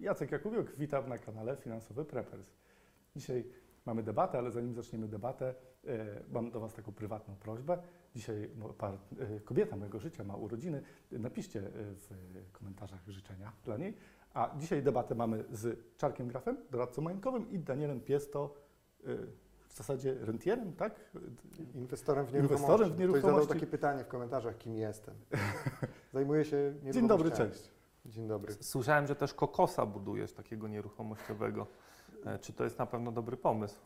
Jacek Jakubiuk, witam na kanale Finansowy Preppers. Dzisiaj mamy debatę, ale zanim zaczniemy debatę, e, mam do Was taką prywatną prośbę. Dzisiaj e, kobieta mojego życia ma urodziny. Napiszcie e, w komentarzach życzenia dla niej. A dzisiaj debatę mamy z Czarkiem Grafem, doradcą majątkowym i Danielem Piesto, w zasadzie rentierem, tak? Inwestorem w Inwestorem nieruchomości. w Ktoś nieruchomości. zadał takie pytanie w komentarzach, kim jestem. Zajmuję się nieruchomościami. Dzień dobry, cześć. Dzień dobry. Słyszałem, że też kokosa budujesz takiego nieruchomościowego. E, Czy to jest na pewno dobry pomysł?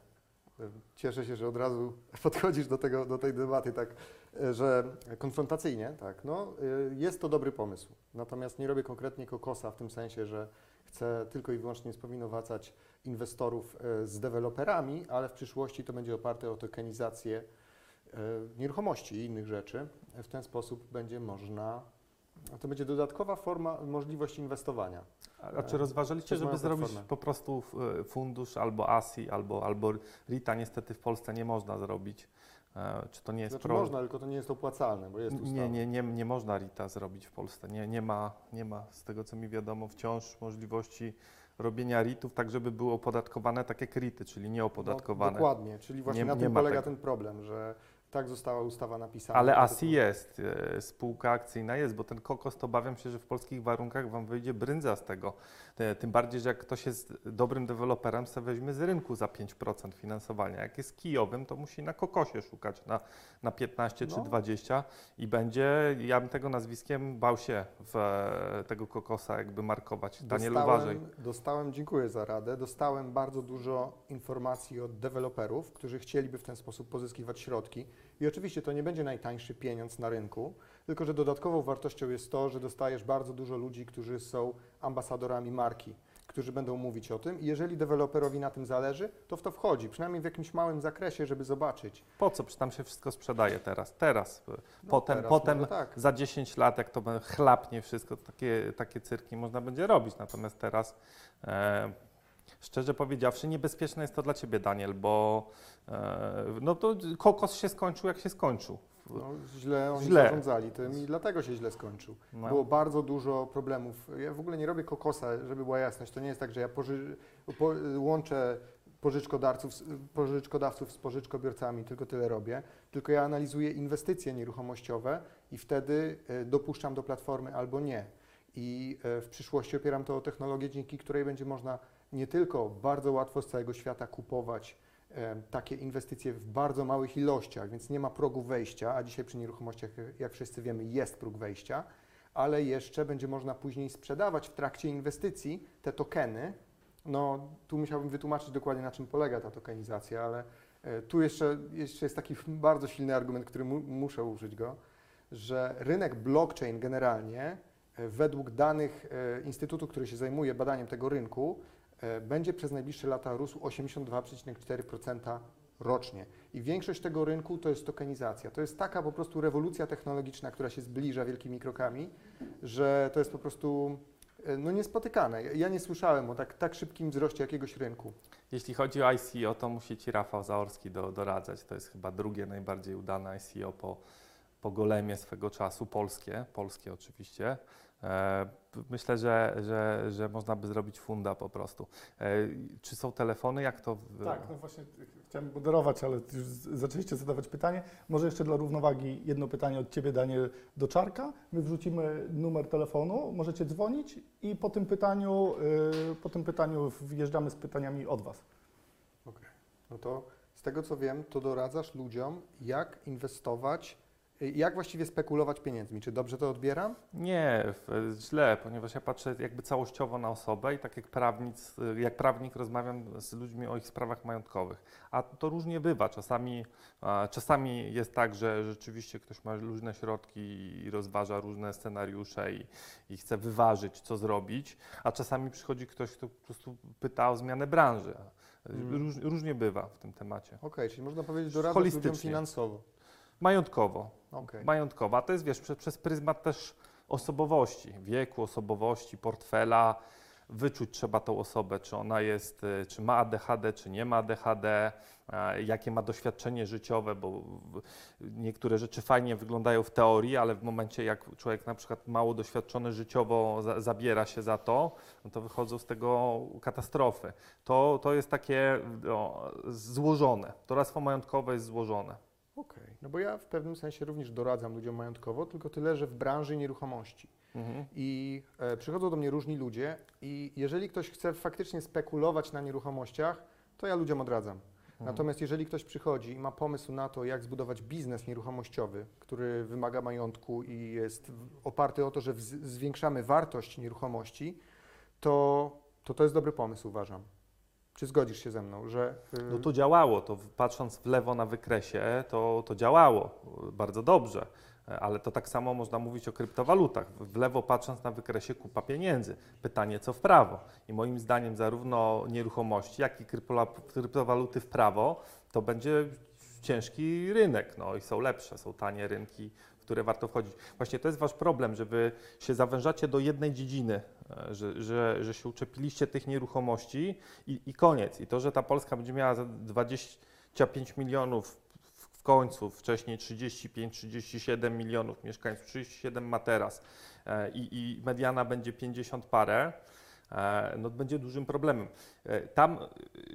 Cieszę się, że od razu podchodzisz do, tego, do tej debaty tak, e, że konfrontacyjnie, tak, no, jest to dobry pomysł. Natomiast nie robię konkretnie kokosa w tym sensie, że chcę tylko i wyłącznie spowinowacać inwestorów e, z deweloperami, ale w przyszłości to będzie oparte o tokenizację e, nieruchomości i innych rzeczy. W ten sposób będzie można, to będzie dodatkowa forma, możliwość inwestowania. A, a czy rozważaliście, żeby zrobić po prostu e, fundusz albo ASI, albo, albo RITA? Niestety w Polsce nie można zrobić. E, Czy to nie jest Znaczy pro- można, tylko to nie jest opłacalne, bo jest ustawa. Nie, nie, nie, nie można RITA zrobić w Polsce. Nie, nie, ma, nie ma, z tego co mi wiadomo, wciąż możliwości robienia RITów tak, żeby były opodatkowane tak jak RITy, czyli No, nieopodatkowane. dokładnie, czyli właśnie Nie- na tym polega tego. ten problem, że tak została ustawa napisana. Ale ASI jest, e, spółka akcyjna jest, bo ten kokos to obawiam się, że w polskich warunkach Wam wyjdzie brędza z tego. E, Tym bardziej, że jak ktoś jest dobrym deweloperem, se weźmie z rynku za 5% finansowania. Jak jest kijowym, to musi na kokosie szukać na, na 15 czy No. 20 i będzie, ja bym tego nazwiskiem bał się w e, tego kokosa jakby markować. Daniel, uważaj. Dostałem, dziękuję za radę, dostałem bardzo dużo informacji od deweloperów, którzy chcieliby w ten sposób pozyskiwać środki. I oczywiście to nie będzie najtańszy pieniądz na rynku, tylko że dodatkową wartością jest to, że dostajesz bardzo dużo ludzi, którzy są ambasadorami marki, którzy będą mówić o tym. I jeżeli deweloperowi na tym zależy, to w to wchodzi, przynajmniej w jakimś małym zakresie, żeby zobaczyć. Po co? Przecież tam się wszystko sprzedaje teraz. Teraz. No, potem teraz potem tak. za 10 lat, jak to chlapnie wszystko, takie, takie cyrki można będzie robić. Natomiast teraz, e, szczerze powiedziawszy, niebezpieczne jest to dla Ciebie, Daniel, bo e, no to kokos się skończył, jak się skończył. No, źle oni Źle. zarządzali tym i dlatego się źle skończył. No. Było bardzo dużo problemów. Ja w ogóle nie robię kokosa, żeby była jasność. To nie jest tak, że ja poży, po, łączę pożyczkodawców, z- pożyczkodawców z pożyczkobiorcami, tylko tyle robię. Tylko ja analizuję inwestycje nieruchomościowe i wtedy e, dopuszczam do platformy albo nie. I e, w przyszłości opieram to o technologię, dzięki której będzie można nie tylko bardzo łatwo z całego świata kupować takie inwestycje w bardzo małych ilościach, więc nie ma progu wejścia, a dzisiaj przy nieruchomościach, jak wszyscy wiemy, jest próg wejścia, ale jeszcze będzie można później sprzedawać w trakcie inwestycji te tokeny. No, tu musiałbym wytłumaczyć dokładnie, na czym polega ta tokenizacja, ale e, tu jeszcze, jeszcze jest taki bardzo silny argument, który mu, muszę użyć go, że rynek blockchain generalnie, e, według danych e, instytutu, który się zajmuje badaniem tego rynku, e, będzie przez najbliższe lata rósł 82,4% rocznie. I większość tego rynku to jest tokenizacja. To jest taka po prostu rewolucja technologiczna, która się zbliża wielkimi krokami, że to jest po prostu e, no, niespotykane. Ja nie słyszałem o tak, tak szybkim wzroście jakiegoś rynku. Jeśli chodzi o ICO, to musi Ci Rafał Zaorski do, doradzać. To jest chyba drugie najbardziej udane ICO po, po Golemie swego czasu, polskie, polskie oczywiście. E, myślę, że, że, że można by zrobić funda po prostu. E, czy są telefony? Jak to? w- Tak, no właśnie chciałem moderować, ale już zaczęliście zadawać pytanie. Może jeszcze dla równowagi jedno pytanie od Ciebie, Daniel, do Czarka. My wrzucimy numer telefonu, możecie dzwonić i po tym pytaniu, yy, po tym pytaniu wjeżdżamy z pytaniami od Was. No to z tego co wiem, to doradzasz ludziom, jak inwestować, y, jak właściwie spekulować pieniędzmi. Czy dobrze to odbieram? Nie, źle, ponieważ ja patrzę jakby całościowo na osobę i tak jak, prawnic, jak prawnik rozmawiam z ludźmi o ich sprawach majątkowych. A to różnie bywa. Czasami, czasami jest tak, że rzeczywiście ktoś ma różne środki i rozważa różne scenariusze i, i chce wyważyć, co zrobić, a czasami przychodzi ktoś, kto po prostu pyta o zmianę branży. Mm. Róż, różnie bywa w tym temacie. Okej, czyli można powiedzieć, doradzasz ludziom finansowo. Majątkowo. Okej. Majątkowa to jest, wiesz, przez, przez pryzmat też osobowości, wieku, osobowości, portfela. wyczuć trzeba tą osobę, czy ona jest, y, czy ma ADHD, czy nie ma ADHD, jakie ma doświadczenie życiowe, bo niektóre rzeczy fajnie wyglądają w teorii, ale w momencie jak człowiek na przykład mało doświadczony życiowo za, zabiera się za to, no to wychodzą z tego katastrofy. To, to jest takie no, złożone. Doradztwo majątkowe jest złożone. Okej. No bo ja w pewnym sensie również doradzam ludziom majątkowo, tylko tyle, że w branży nieruchomości. Mhm. I e, przychodzą do mnie różni ludzie i jeżeli ktoś chce faktycznie spekulować na nieruchomościach, to ja ludziom odradzam. Mhm. Natomiast jeżeli ktoś przychodzi i ma pomysł na to, jak zbudować biznes nieruchomościowy, który wymaga majątku i jest oparty o to, że zwiększamy wartość nieruchomości, to, to to jest dobry pomysł, uważam. Czy zgodzisz się ze mną, że... y, No to działało, to patrząc w lewo na wykresie, to, to działało y, bardzo dobrze. E, Ale to tak samo można mówić o kryptowalutach. W lewo patrząc na wykresie kupa pieniędzy. Pytanie co w prawo. I moim zdaniem zarówno nieruchomości, jak i kryptowaluty w prawo to będzie ciężki rynek. No i są lepsze, są tanie rynki, które warto wchodzić. Właśnie to jest wasz problem, że wy się zawężacie do jednej dziedziny, e, że, że, że się uczepiliście tych nieruchomości i, i koniec. I to, że ta Polska będzie miała za 25 milionów w, końcu, wcześniej 35-37 milionów mieszkańców, 37 ma teraz e, i, i mediana będzie 50 parę, e, no będzie dużym problemem. Tam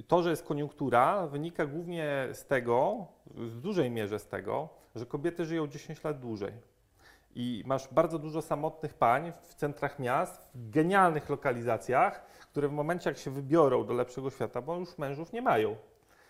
to, że jest koniunktura, wynika głównie z tego, w dużej mierze z tego, że kobiety żyją 10 lat dłużej. I masz bardzo dużo samotnych pań w centrach miast, w genialnych lokalizacjach, które w momencie, jak się wybiorą do lepszego świata, bo już mężów nie mają,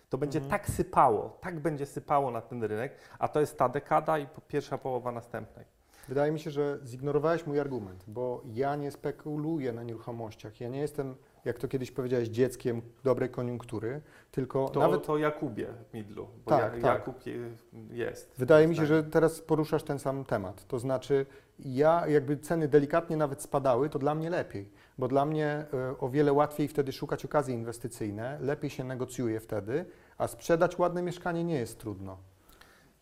to będzie Mhm. tak sypało, tak będzie sypało na ten rynek, a to jest ta dekada i pierwsza połowa następnej. Wydaje mi się, że zignorowałeś mój argument, bo ja nie spekuluję na nieruchomościach. Ja nie jestem, jak to kiedyś powiedziałeś, dzieckiem dobrej koniunktury, tylko To, nawet to Jakubie Midlu, bo Tak, tak. Jakub je, jest. Wydaje mi się, Tak. że teraz poruszasz ten sam temat. To znaczy, ja jakby ceny delikatnie nawet spadały, to dla mnie lepiej, bo dla mnie e, o wiele łatwiej wtedy szukać okazji inwestycyjne, lepiej się negocjuje wtedy, a sprzedać ładne mieszkanie nie jest trudno.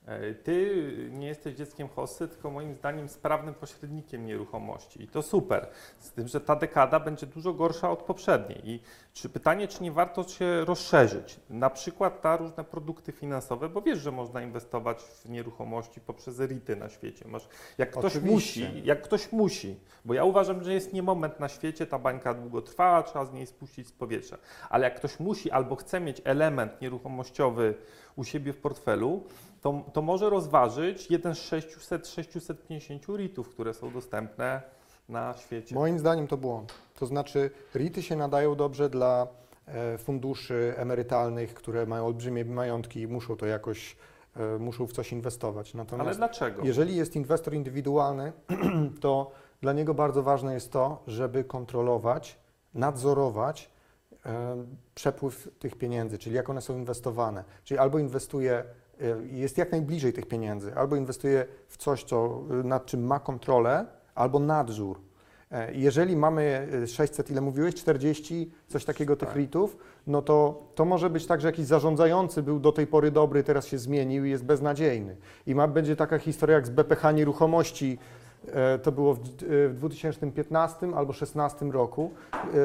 E, Ty nie jesteś dzieckiem hossy, tylko moim zdaniem sprawnym pośrednikiem nieruchomości. I to super. Z tym, że ta dekada będzie dużo gorsza od poprzedniej. I czy pytanie, czy nie warto się rozszerzyć? Na przykład na różne produkty finansowe, bo wiesz, że można inwestować w nieruchomości poprzez RITy na świecie. Masz, jak ktoś Oczywiście. musi, jak ktoś musi, bo ja uważam, że jest nie moment na świecie, ta bańka długo trwa, trzeba z niej spuścić z powietrza. Ale jak ktoś musi albo chce mieć element nieruchomościowy u siebie w portfelu, to, to może rozważyć jeden z 600-650 RIT-ów, które są dostępne na świecie. Moim zdaniem to błąd. To znaczy, RIT-y się nadają dobrze dla e, funduszy emerytalnych, które mają olbrzymie majątki i muszą to jakoś, e, muszą w coś inwestować. Ale Natomiast dlaczego? Jeżeli jest inwestor indywidualny, to dla niego bardzo ważne jest to, żeby kontrolować, nadzorować e, przepływ tych pieniędzy, czyli jak one są inwestowane. Czyli albo inwestuje, jest jak najbliżej tych pieniędzy, albo inwestuje w coś, co, e, nad czym ma kontrolę, albo nadzór. E, Jeżeli mamy e, 600, ile mówiłeś, 40, coś takiego tych Tak. RIT-ów, no to to może być tak, że jakiś zarządzający był do tej pory dobry, teraz się zmienił i jest beznadziejny. I ma, będzie taka historia jak z BPH Nieruchomości, e, to było w, e, w 2015 albo 2016 roku.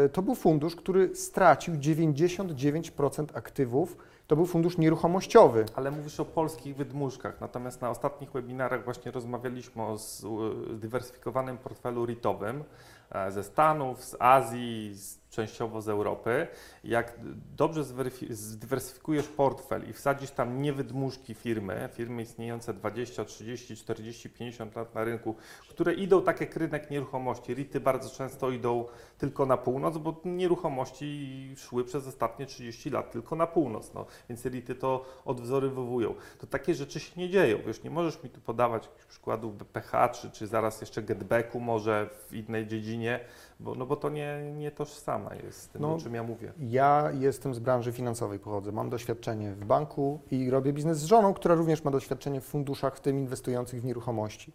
E, To był fundusz, który stracił 99% aktywów. To był fundusz nieruchomościowy. Ale mówisz o polskich wydmuszkach, natomiast na ostatnich webinarach właśnie rozmawialiśmy o zdywersyfikowanym portfelu RIT-owym e, ze Stanów, z Azji, z, częściowo z Europy. Jak dobrze zdywersyfikujesz portfel i wsadzisz tam nie wydmuszki firmy, firmy istniejące 20, 30, 40, 50 lat na rynku, które idą tak jak rynek nieruchomości. RIT-y bardzo często idą tylko na północ, bo nieruchomości szły przez ostatnie 30 lat tylko na północ. No, więc elity to odwzorowują. To takie rzeczy się nie dzieją. Wiesz, nie możesz mi tu podawać przykładów BPH, czy, czy zaraz jeszcze getbacku może w innej dziedzinie, bo, no bo to nie, nie tożsame jest z tym, No, o czym ja mówię. Ja jestem z branży finansowej, pochodzę. Mam doświadczenie w banku i robię biznes z żoną, która również ma doświadczenie w funduszach, w tym inwestujących w nieruchomości.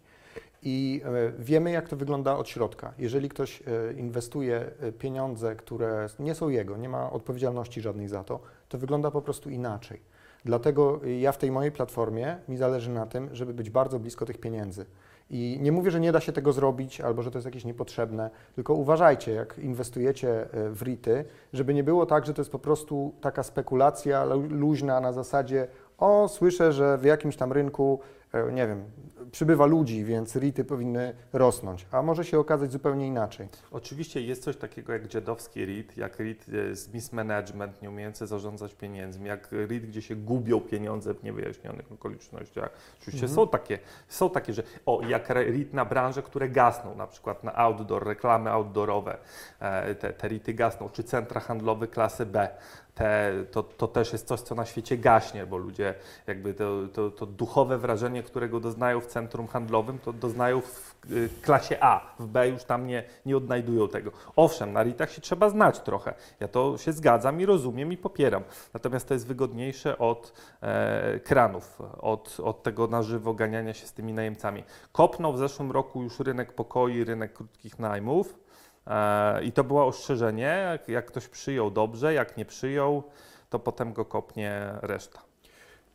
I e, wiemy, jak to wygląda od środka. Jeżeli ktoś e, inwestuje e, pieniądze, które nie są jego, nie ma odpowiedzialności żadnej za to, to wygląda po prostu inaczej. Dlatego ja w tej mojej platformie mi zależy na tym, żeby być bardzo blisko tych pieniędzy. I nie mówię, że nie da się tego zrobić albo że to jest jakieś niepotrzebne, tylko uważajcie, jak inwestujecie e, w REITy, żeby nie było tak, że to jest po prostu taka spekulacja lu- luźna na zasadzie o, słyszę, że w jakimś tam rynku, nie wiem, przybywa ludzi, więc REITy powinny rosnąć, a może się okazać zupełnie inaczej. Oczywiście jest coś takiego jak dziadowski REIT, jak REIT e, z mismanagement, nie umiejący zarządzać pieniędzmi, jak REIT, gdzie się gubią pieniądze w niewyjaśnionych okolicznościach. Oczywiście Mhm. są, takie, są takie, że o, jak REIT na branże, które gasną, na przykład na outdoor, reklamy outdoorowe, e, te, te REITy gasną, czy centra handlowe klasy B. Te, to, to też jest coś, co na świecie gaśnie, bo ludzie jakby to, to, to duchowe wrażenie, którego doznają w centrum handlowym, to doznają w y, klasie A. W B już tam nie, nie odnajdują tego. Owszem, na RIT-ach się trzeba znać trochę. Ja to się zgadzam i rozumiem i popieram. Natomiast to jest wygodniejsze od e, kranów, od, od tego na żywo ganiania się z tymi najemcami. Kopnął w zeszłym roku już rynek pokoi, rynek krótkich najmów. E, I to było ostrzeżenie, jak, jak ktoś przyjął dobrze, jak nie przyjął, to potem go kopnie reszta.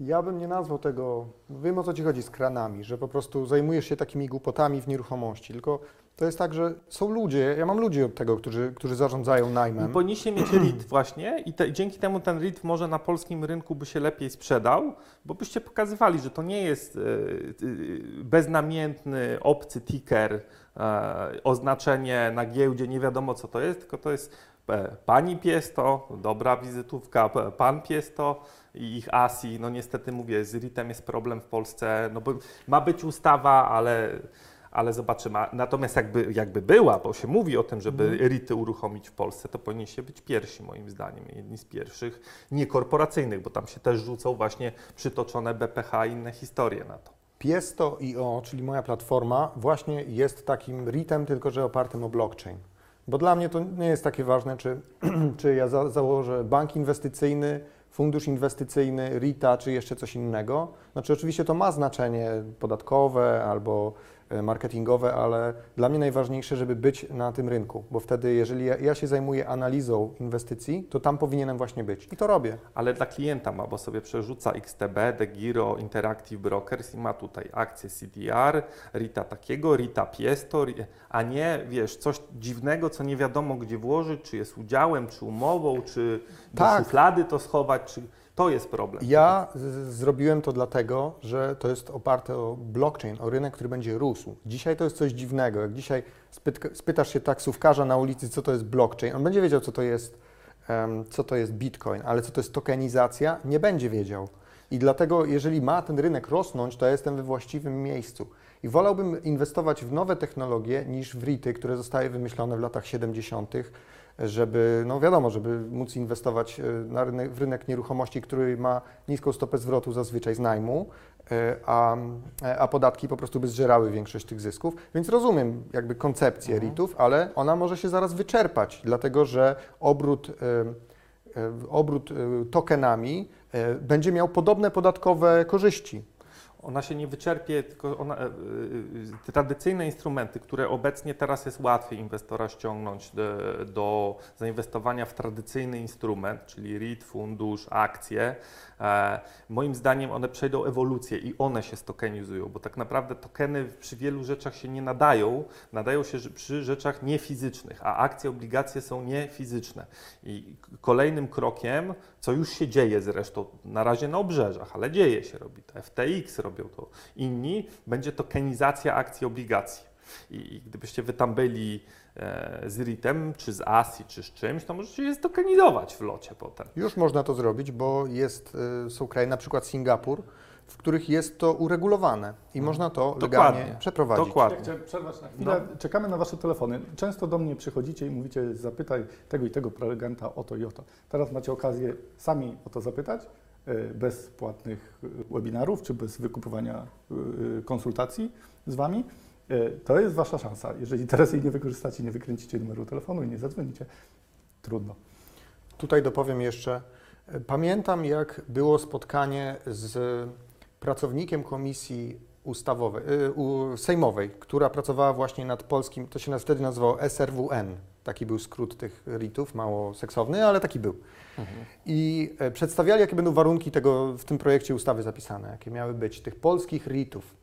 Ja bym nie nazwał tego, wiem o co Ci chodzi z kranami, że po prostu zajmujesz się takimi głupotami w nieruchomości, tylko to jest tak, że są ludzie, ja mam ludzi od tego, którzy, którzy zarządzają najmem. Powinniście mieć RIT właśnie i te, dzięki temu ten RIT może na polskim rynku by się lepiej sprzedał, bo byście pokazywali, że to nie jest e, e, beznamiętny, obcy ticker, e, oznaczenie na giełdzie, nie wiadomo co to jest, tylko to jest pani Piesto, dobra wizytówka, pan Piesto i ich ASI. No niestety mówię, z RIT-em jest problem w Polsce, no bo ma być ustawa, ale ale zobaczymy. Natomiast jakby, jakby była, bo się mówi o tym, żeby Mhm. RIT-y uruchomić w Polsce, to powinniście być pierwsi moim zdaniem, jedni z pierwszych, niekorporacyjnych, bo tam się też rzucą właśnie przytoczone BPH i inne historie na to. Piesto.io, czyli moja platforma, właśnie jest takim REIT-em, tylko że opartym o blockchain. Bo dla mnie to nie jest takie ważne, czy, czy ja za, założę bank inwestycyjny, fundusz inwestycyjny, REIT-a, czy jeszcze coś innego. Znaczy oczywiście to ma znaczenie podatkowe albo marketingowe, ale dla mnie najważniejsze, żeby być na tym rynku, bo wtedy jeżeli ja, ja się zajmuję analizą inwestycji, to tam powinienem właśnie być i to robię. Ale dla klienta ma, bo sobie przerzuca XTB, DeGiro, Interactive Brokers i ma tutaj akcję CDR, RITA takiego, RITA Piesto, a nie, wiesz, coś dziwnego, co nie wiadomo gdzie włożyć, czy jest udziałem, czy umową, czy do Tak. szuflady to schować, czy... To jest problem. Ja zrobiłem to dlatego, że to jest oparte o blockchain, o rynek, który będzie rósł. Dzisiaj to jest coś dziwnego. Jak dzisiaj spytasz się taksówkarza na ulicy, co to jest blockchain, on będzie wiedział, co to jest, em, co to jest bitcoin, ale co to jest tokenizacja, nie będzie wiedział. I dlatego, jeżeli ma ten rynek rosnąć, to ja jestem we właściwym miejscu. I wolałbym inwestować w nowe technologie niż w REITy, które zostały wymyślone w latach 70., żeby, no wiadomo, żeby móc inwestować e, na rynek, w rynek nieruchomości, który ma niską stopę zwrotu zazwyczaj z najmu, e, a, e, a podatki po prostu by zżerały większość tych zysków. Więc rozumiem jakby koncepcję Mhm. REITów, ale ona może się zaraz wyczerpać, dlatego że obrót, obrót tokenami będzie miał podobne podatkowe korzyści. Ona się nie wyczerpie, tylko ona, e, e, te tradycyjne instrumenty, które obecnie teraz jest łatwiej inwestora ściągnąć do, do zainwestowania w tradycyjny instrument, czyli REIT, fundusz, akcje, e, moim zdaniem one przejdą ewolucję i one się stokenizują, bo tak naprawdę tokeny przy wielu rzeczach się nie nadają, nadają się przy rzeczach niefizycznych, a akcje, obligacje są niefizyczne. I kolejnym krokiem, co już się dzieje zresztą na razie na obrzeżach, ale dzieje się, robi to FTX, robią to inni, będzie tokenizacja akcji, obligacji. I, gdybyście wy tam byli e, z RIT-em, czy z ASI, czy z czymś, to możecie je stokenizować w locie potem. Już można to zrobić, bo jest, y, są kraje, na przykład Singapur, w których jest to uregulowane i można to legalnie Dokładnie. przeprowadzić. Dokładnie. Ja chciałem przerwać na chwilę. Czekamy na Wasze telefony. Często do mnie przychodzicie i mówicie, zapytaj tego i tego prelegenta o to i o to. Teraz macie okazję sami o to zapytać, e, bez płatnych e, webinarów czy bez wykupywania e, konsultacji z Wami. To jest Wasza szansa. Jeżeli teraz jej nie wykorzystacie, nie wykręcicie numeru telefonu i nie zadzwonicie, trudno. Tutaj dopowiem jeszcze. Pamiętam, jak było spotkanie z pracownikiem komisji ustawowej, y, sejmowej, która pracowała właśnie nad polskim, to się wtedy nazywało SRWN. Taki był skrót tych RIT-ów, mało seksowny, ale taki był. I e, przedstawiali, jakie będą warunki tego w tym projekcie ustawy zapisane, jakie miały być tych polskich RIT-ów.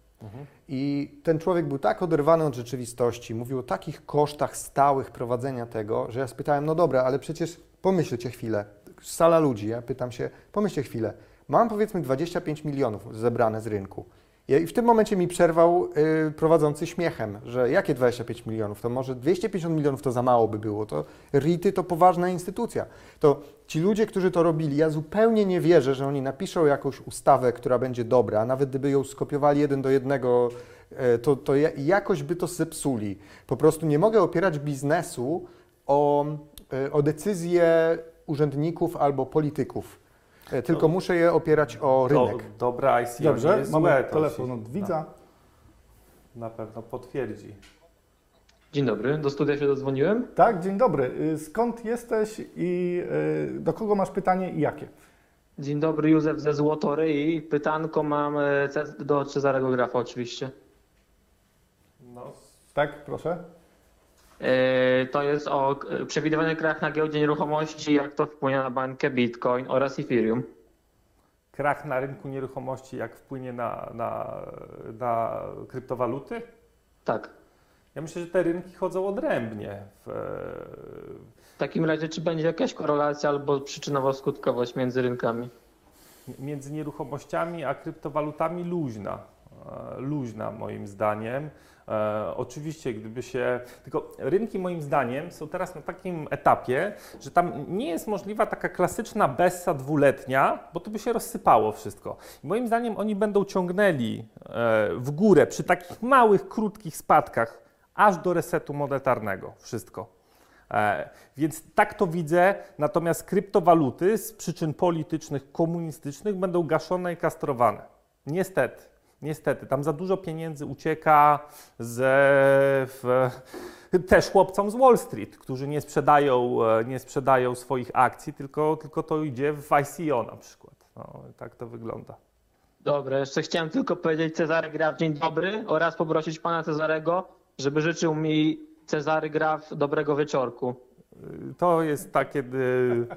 I ten człowiek był tak oderwany od rzeczywistości, mówił o takich kosztach stałych prowadzenia tego, że ja spytałem, no dobra, ale przecież pomyślcie chwilę, sala ludzi, ja pytam się, pomyślcie chwilę, mam powiedzmy 25 milionów zebrane z rynku. I w tym momencie mi przerwał y, prowadzący śmiechem, że jakie 25 milionów, to może 250 milionów to za mało by było, to RIT-y to poważna instytucja. To ci ludzie, którzy to robili, ja zupełnie nie wierzę, że oni napiszą jakąś ustawę, która będzie dobra, nawet gdyby ją skopiowali jeden do jednego, e, to, to ja- jakoś by to zepsuli. Po prostu nie mogę opierać biznesu o, e, o decyzje urzędników albo polityków, tylko To- muszę je opierać o Do, rynek. dobre ICO nie Dobrze, jest mamy złe, to telefon od widza. Na, na pewno potwierdzi. Dzień dobry, do studia się dodzwoniłem. Tak, dzień dobry. Y, Skąd jesteś i y, do kogo masz pytanie i jakie? Dzień dobry, Józef ze Złotory i pytanko mam e, do Cezarego Grafa oczywiście. No, Tak, proszę. E, To jest o e, przewidywany krach na giełdzie nieruchomości, jak to wpłynie na bańkę Bitcoin oraz Ethereum. krach na rynku nieruchomości, jak wpłynie na, na, na kryptowaluty? Tak. Ja myślę, że te rynki chodzą odrębnie. W, W takim razie, czy będzie jakaś korelacja albo przyczynowo-skutkowość między rynkami? między nieruchomościami a kryptowalutami luźna. E, Luźna moim zdaniem. E, oczywiście, gdyby się. Tylko rynki moim zdaniem są teraz na takim etapie, że tam nie jest możliwa taka klasyczna bessa dwuletnia, bo to by się rozsypało wszystko. I moim zdaniem oni będą ciągnęli e, w górę przy takich małych, krótkich spadkach, aż do resetu monetarnego wszystko. E, Więc tak to widzę, natomiast kryptowaluty z przyczyn politycznych, komunistycznych będą gaszone i kastrowane. Niestety, niestety. Tam za dużo pieniędzy ucieka ze, w, też chłopcom z Wall Street, którzy nie sprzedają, e, nie sprzedają swoich akcji, tylko, tylko to idzie w ICO na przykład. No, tak to wygląda. Dobra, jeszcze chciałem tylko powiedzieć Cezary Graf dzień dobry oraz poprosić pana Cezarego, żeby życzył mi Cezary Graf dobrego wieczorku. Y, To jest takie... y,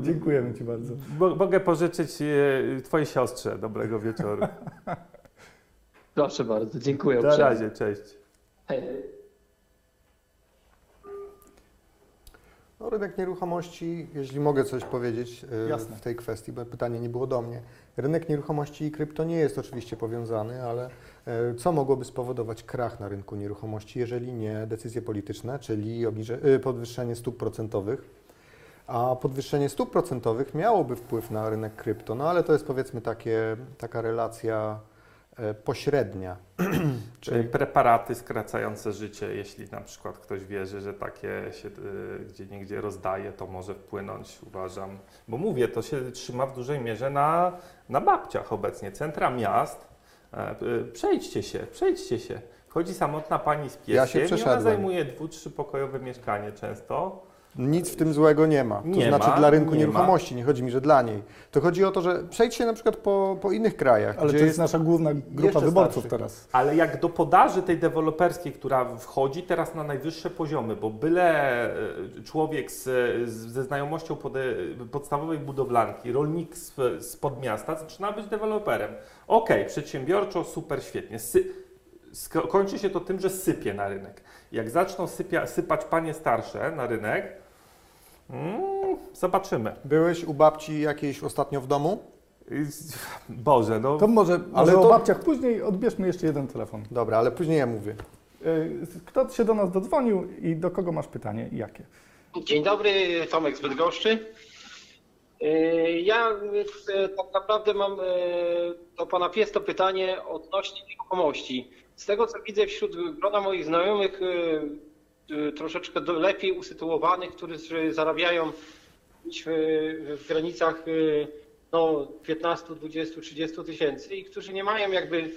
Dziękujemy Ci bardzo. Mo- Mogę pożyczyć e, Twojej siostrze dobrego wieczoru. Proszę bardzo, dziękuję. Na razie, cześć. Hej. No, rynek nieruchomości, jeśli mogę coś powiedzieć e, Jasne. w tej kwestii, bo pytanie nie było do mnie. Rynek nieruchomości i krypto nie jest oczywiście powiązany, ale e, co mogłoby spowodować krach na rynku nieruchomości, jeżeli nie decyzje polityczne, czyli e, podwyższenie stóp procentowych? A podwyższenie stóp procentowych miałoby wpływ na rynek krypto, no ale to jest powiedzmy takie, taka relacja pośrednia. Czyli preparaty skracające życie, jeśli na przykład ktoś wierzy, że takie się y, gdzie niegdzie rozdaje, to może wpłynąć, uważam. Bo mówię, to się trzyma w dużej mierze na, na babciach obecnie. Centra miast, e, y, przejdźcie się, przejdźcie się. Chodzi samotna pani z pieskiem Ja się i ona zajmuje dwu, trzypokojowe mieszkanie często. Nic w tym złego nie ma. To Nie znaczy ma, dla rynku nie nieruchomości, nie chodzi mi, że dla niej. To chodzi o to, że przejdźcie na przykład po, po innych krajach, Ale gdzie to jest nasza główna grupa wyborców starszych. teraz. Ale jak do podaży tej deweloperskiej, która wchodzi teraz na najwyższe poziomy, bo byle e, człowiek z, z, ze znajomością pode, podstawowej budowlanki, rolnik z, z podmiasta zaczyna być deweloperem. Okej, przedsiębiorczo, super, świetnie. Sy, sko- kończy się to tym, że sypie na rynek. Jak zaczną sypia, sypać panie starsze na rynek, mm, zobaczymy. Byłeś u babci jakiejś ostatnio w domu? Boże, no... To może, Ale może to- o babciach później odbierzmy jeszcze jeden telefon. Dobra, ale później ja mówię. Y, Kto się do nas dodzwonił i do kogo masz pytanie i jakie? Dzień dobry, Tomek z Bydgoszczy. Yy, Ja yy, tak naprawdę mam do pana Piesto pytanie odnośnie nieruchomości. Z tego co widzę wśród grona moich znajomych troszeczkę do- lepiej usytuowanych, którzy zarabiają gdzieś w, granicach yy, no, 15, 20, 30 tysięcy i którzy nie mają jakby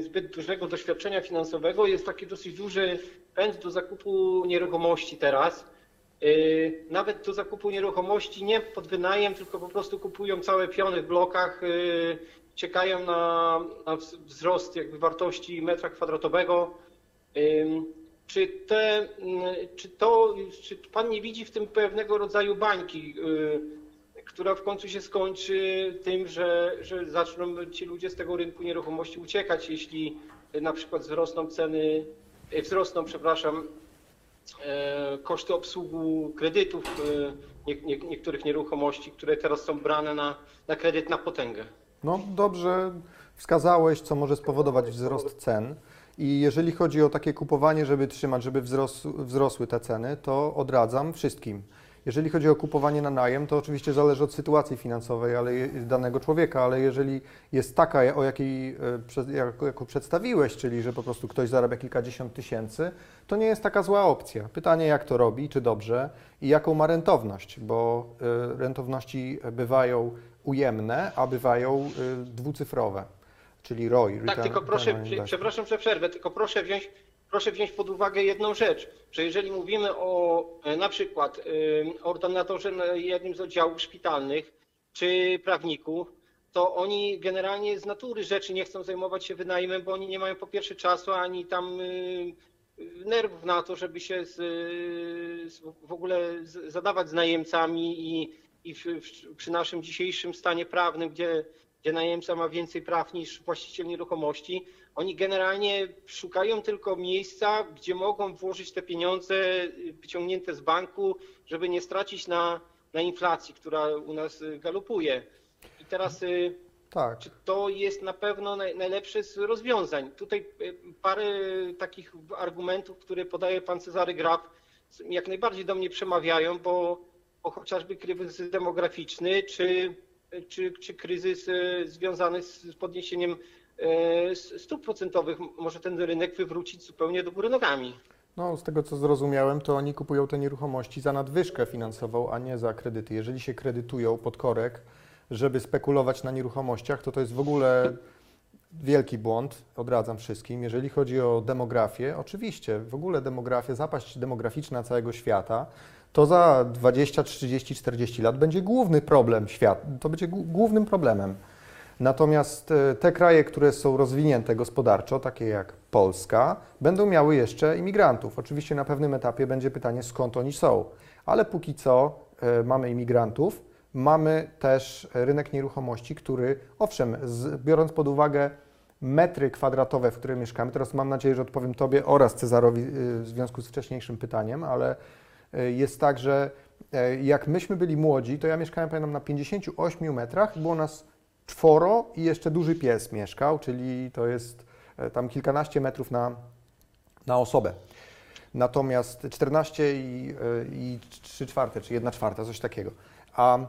zbyt dużego doświadczenia finansowego. Jest taki dosyć duży pęd do zakupu nieruchomości teraz. Nawet do zakupu nieruchomości nie pod wynajem, tylko po prostu kupują całe piony w blokach, czekają na, na wz- wzrost jakby wartości metra kwadratowego. Czy, te, mm, czy to, czy pan nie widzi w tym pewnego rodzaju bańki, yy, która w końcu się skończy tym, że, że zaczną ci ludzie z tego rynku nieruchomości uciekać, jeśli na przykład wzrosną ceny, e, wzrosną, przepraszam, e, koszty obsługu kredytów nie, nie, niektórych nieruchomości, które teraz są brane na, na kredyt na potęgę. No dobrze wskazałeś, co może spowodować wzrost cen. I jeżeli chodzi o takie kupowanie, żeby trzymać, żeby wzros, wzrosły te ceny, to odradzam wszystkim. Jeżeli chodzi o kupowanie na najem, to oczywiście zależy od sytuacji finansowej ale danego człowieka, ale jeżeli jest taka, o jakiej e, jako przedstawiłeś, czyli że po prostu ktoś zarabia kilkadziesiąt tysięcy, to nie jest taka zła opcja. Pytanie, jak to robi, czy dobrze i jaką ma rentowność, bo e, rentowności bywają ujemne, a bywają e, dwucyfrowe, czyli ROI. Tak, return- tylko proszę, przepraszam, że przerwę, tylko proszę wziąć, proszę wziąć pod uwagę jedną rzecz, że jeżeli mówimy o e, na przykład e, ordynatorze na jednym z oddziałów szpitalnych czy prawniku, to oni generalnie z natury rzeczy nie chcą zajmować się wynajmem, bo oni nie mają po pierwsze czasu ani tam e, nerwów na to, żeby się z, z, w ogóle z, zadawać z najemcami i, i w, w, przy naszym dzisiejszym stanie prawnym, gdzie gdzie najemca ma więcej praw niż właściciel nieruchomości, oni generalnie szukają tylko miejsca, gdzie mogą włożyć te pieniądze wyciągnięte z banku, żeby nie stracić na, na inflacji, która u nas y, galopuje. I teraz y, Tak. czy to jest na pewno naj, najlepsze z rozwiązań? Tutaj y, parę takich argumentów, które podaje pan Cezary Graf, jak najbardziej do mnie przemawiają, bo, bo chociażby kryzys demograficzny, czy, czy, czy kryzys y, związany z podniesieniem s- stóp procentowych może ten rynek wywrócić zupełnie do góry nogami. No, z tego co zrozumiałem, to oni kupują te nieruchomości za nadwyżkę finansową, a nie za kredyty. Jeżeli się kredytują pod korek, żeby spekulować na nieruchomościach, to to jest w ogóle wielki błąd. Odradzam wszystkim. Jeżeli chodzi o demografię, oczywiście, w ogóle demografia, zapaść demograficzna całego świata, to za 20, 30, 40 lat będzie główny problem świata. To będzie głó- głównym problemem. Natomiast e, te kraje, które są rozwinięte gospodarczo, takie jak Polska, będą miały jeszcze imigrantów. Oczywiście na pewnym etapie będzie pytanie, skąd oni są. Ale póki co e, mamy imigrantów, mamy też rynek nieruchomości, który, owszem, biorąc pod uwagę metry kwadratowe, w których mieszkamy, teraz mam nadzieję, że odpowiem Tobie oraz Cezarowi e, w związku z wcześniejszym pytaniem, ale jest tak, że e, jak myśmy byli młodzi, to ja mieszkałem, pamiętam, na 58 metrach, było nas czworo i jeszcze duży pies mieszkał, czyli to jest e, tam kilkanaście metrów na, na osobę. Natomiast 14 i, e, i 3 czwarte, czy 1 czwarta, coś takiego. A e,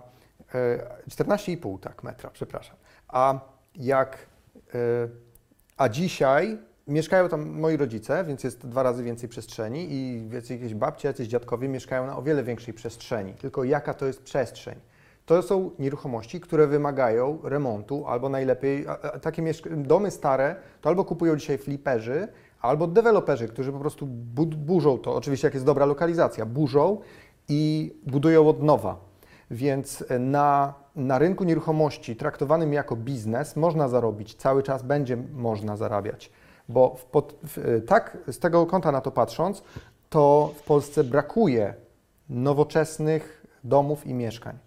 14,5 tak metra, przepraszam. A jak e, a dzisiaj mieszkają tam moi rodzice, więc jest dwa razy więcej przestrzeni i jakieś babcie, jacyś dziadkowie mieszkają na o wiele większej przestrzeni. Tylko jaka to jest przestrzeń? To są nieruchomości, które wymagają remontu, albo najlepiej takie domy stare, to albo kupują dzisiaj fliperzy, albo deweloperzy, którzy po prostu bu- burzą to, oczywiście jak jest dobra lokalizacja, burzą i budują od nowa. Więc e, na, na rynku nieruchomości traktowanym jako biznes można zarobić, cały czas będzie można zarabiać, bo w pod, w, e, tak z tego kąta na to patrząc, to w Polsce brakuje nowoczesnych domów i mieszkań.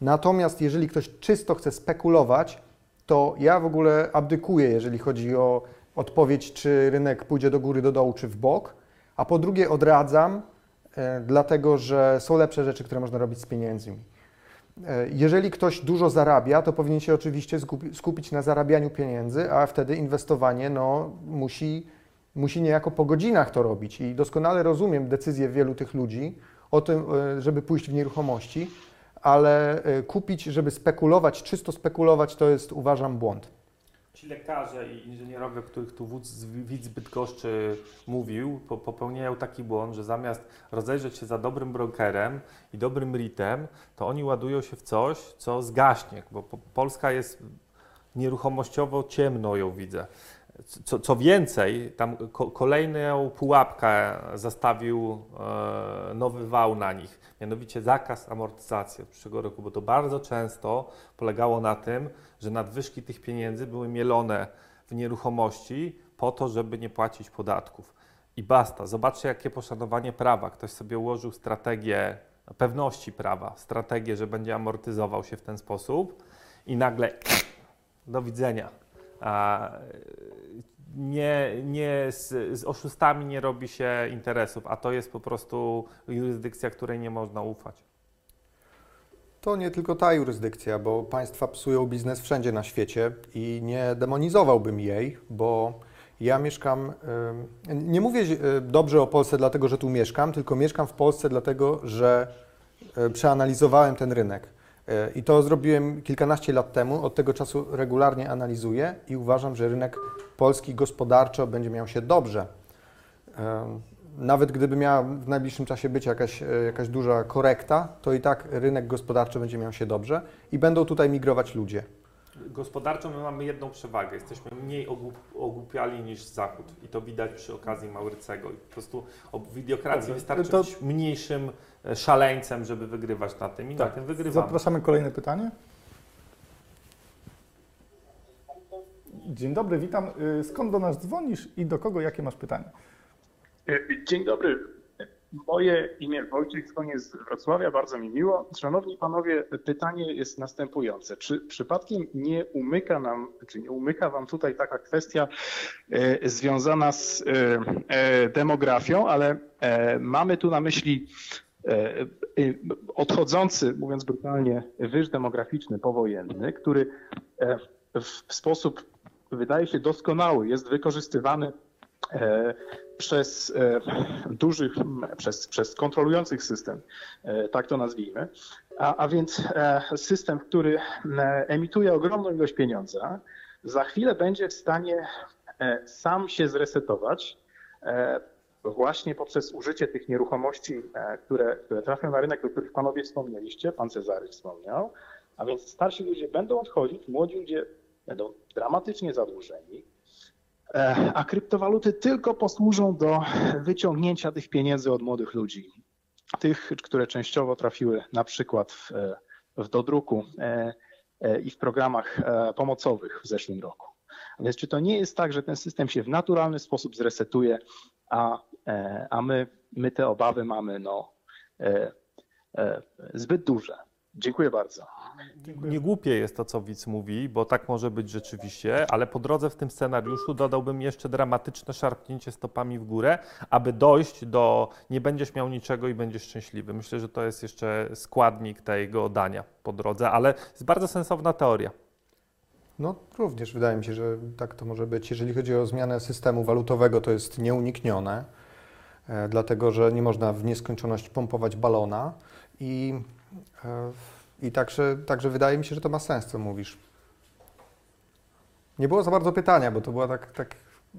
Natomiast jeżeli ktoś czysto chce spekulować, to ja w ogóle abdykuję, jeżeli chodzi o odpowiedź, czy rynek pójdzie do góry, do dołu, czy w bok. A po drugie odradzam, e, dlatego że są lepsze rzeczy, które można robić z pieniędzmi. E, Jeżeli ktoś dużo zarabia, to powinien się oczywiście skupi- skupić na zarabianiu pieniędzy, a wtedy inwestowanie no, musi, musi niejako po godzinach to robić. I doskonale rozumiem decyzję wielu tych ludzi o tym, e, żeby pójść w nieruchomości, ale e, kupić, żeby spekulować, czysto spekulować, to jest uważam błąd. Ci lekarze i inżynierowie, o których tu widz Bydgoszczy mówił, po, popełniają taki błąd, że zamiast rozejrzeć się za dobrym brokerem i dobrym RIT-em, to oni ładują się w coś, co zgaśnie, bo po, Polska jest nieruchomościowo ciemno ją widzę. Co, co więcej, tam ko, kolejną pułapkę zastawił e, nowy wał na nich, mianowicie zakaz amortyzacji od przyszłego roku, bo to bardzo często polegało na tym, że nadwyżki tych pieniędzy były mielone w nieruchomości po to, żeby nie płacić podatków. I basta. Zobaczcie, jakie poszanowanie prawa. Ktoś sobie ułożył strategię pewności prawa, strategię, że będzie amortyzował się w ten sposób i nagle do widzenia. Nie, nie z, z oszustami nie robi się interesów, a to jest po prostu jurysdykcja, której nie można ufać. To nie tylko ta jurysdykcja, bo państwa psują biznes wszędzie na świecie i nie demonizowałbym jej, bo ja mieszkam, nie mówię dobrze o Polsce dlatego, że tu mieszkam, tylko mieszkam w Polsce dlatego, że przeanalizowałem ten rynek. I to zrobiłem kilkanaście lat temu, od tego czasu regularnie analizuję i uważam, że rynek polski gospodarczo będzie miał się dobrze. Nawet gdyby miała w najbliższym czasie być jakaś, e, jakaś duża korekta, to i tak rynek gospodarczy będzie miał się dobrze i będą tutaj migrować ludzie. Gospodarczo my mamy jedną przewagę. Jesteśmy mniej ogłup, ogłupiali niż Zachód. I to widać przy okazji Maurycego. I po prostu o- w idiokracji Dobrze, wystarczy to- być mniejszym szaleńcem, żeby wygrywać na tym. I na Tak. tym wygrywamy. Zapraszamy kolejne pytanie. Dzień dobry, witam. Y, Skąd do nas dzwonisz i do kogo jakie masz pytanie? E, Dzień dobry. Moje imię Wojciech, dzwonię z Wrocławia, bardzo mi miło. Szanowni panowie, pytanie jest następujące. Czy przypadkiem nie umyka nam, czy nie umyka wam tutaj taka kwestia e, związana z e, e, demografią, ale e, mamy tu na myśli odchodzący, mówiąc brutalnie, wyż demograficzny powojenny, który e, w sposób wydaje się doskonały jest wykorzystywany e, przez e, dużych, przez, przez kontrolujących system, e, tak to nazwijmy, a, a więc e, system, który emituje ogromną ilość pieniądza, za chwilę będzie w stanie e, sam się zresetować e, właśnie poprzez użycie tych nieruchomości, e, które, które trafią na rynek, o których panowie wspomnieliście, pan Cezary wspomniał, a więc starsi ludzie będą odchodzić, młodzi ludzie będą dramatycznie zadłużeni, E, a kryptowaluty tylko posłużą do wyciągnięcia tych pieniędzy od młodych ludzi. Tych, które częściowo trafiły na przykład w, e, w dodruku i w programach pomocowych w zeszłym roku. A Więc czy to nie jest tak, że ten system się w naturalny sposób zresetuje, a, e, a my, my te obawy mamy no, e, e, zbyt duże? Dziękuję bardzo. Nie głupie jest to, co widz mówi, bo tak może być rzeczywiście, ale po drodze w tym scenariuszu dodałbym jeszcze dramatyczne szarpnięcie stopami w górę, aby dojść do nie będziesz miał niczego i będziesz szczęśliwy. Myślę, że to jest jeszcze składnik tego dania po drodze, ale jest bardzo sensowna teoria. No również wydaje mi się, że tak to może być. Jeżeli chodzi o zmianę systemu walutowego, to jest nieuniknione, e, dlatego że nie można w nieskończoność pompować balona i, e, i także, także wydaje mi się, że to ma sens, co mówisz. Nie było za bardzo pytania, bo to była tak, tak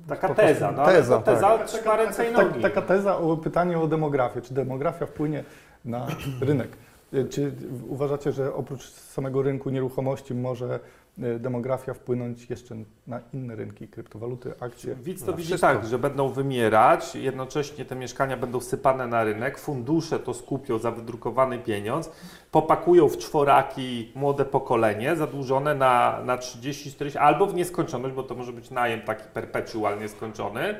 Taka teza, no, teza, ale to teza tak. trzyma ręce i Tak, nogi. taka teza o pytanie o demografię. Czy demografia wpłynie na rynek? Y, Czy uważacie, że oprócz samego rynku nieruchomości może demografia wpłynąć jeszcze na inne rynki, kryptowaluty, akcje? Widz to widzi wszystko. tak, że będą wymierać, jednocześnie te mieszkania będą sypane na rynek, fundusze to skupią za wydrukowany pieniądz, popakują w czworaki młode pokolenie zadłużone na, na 30, 40 albo w nieskończoność, bo to może być najem taki perpetualnie skończony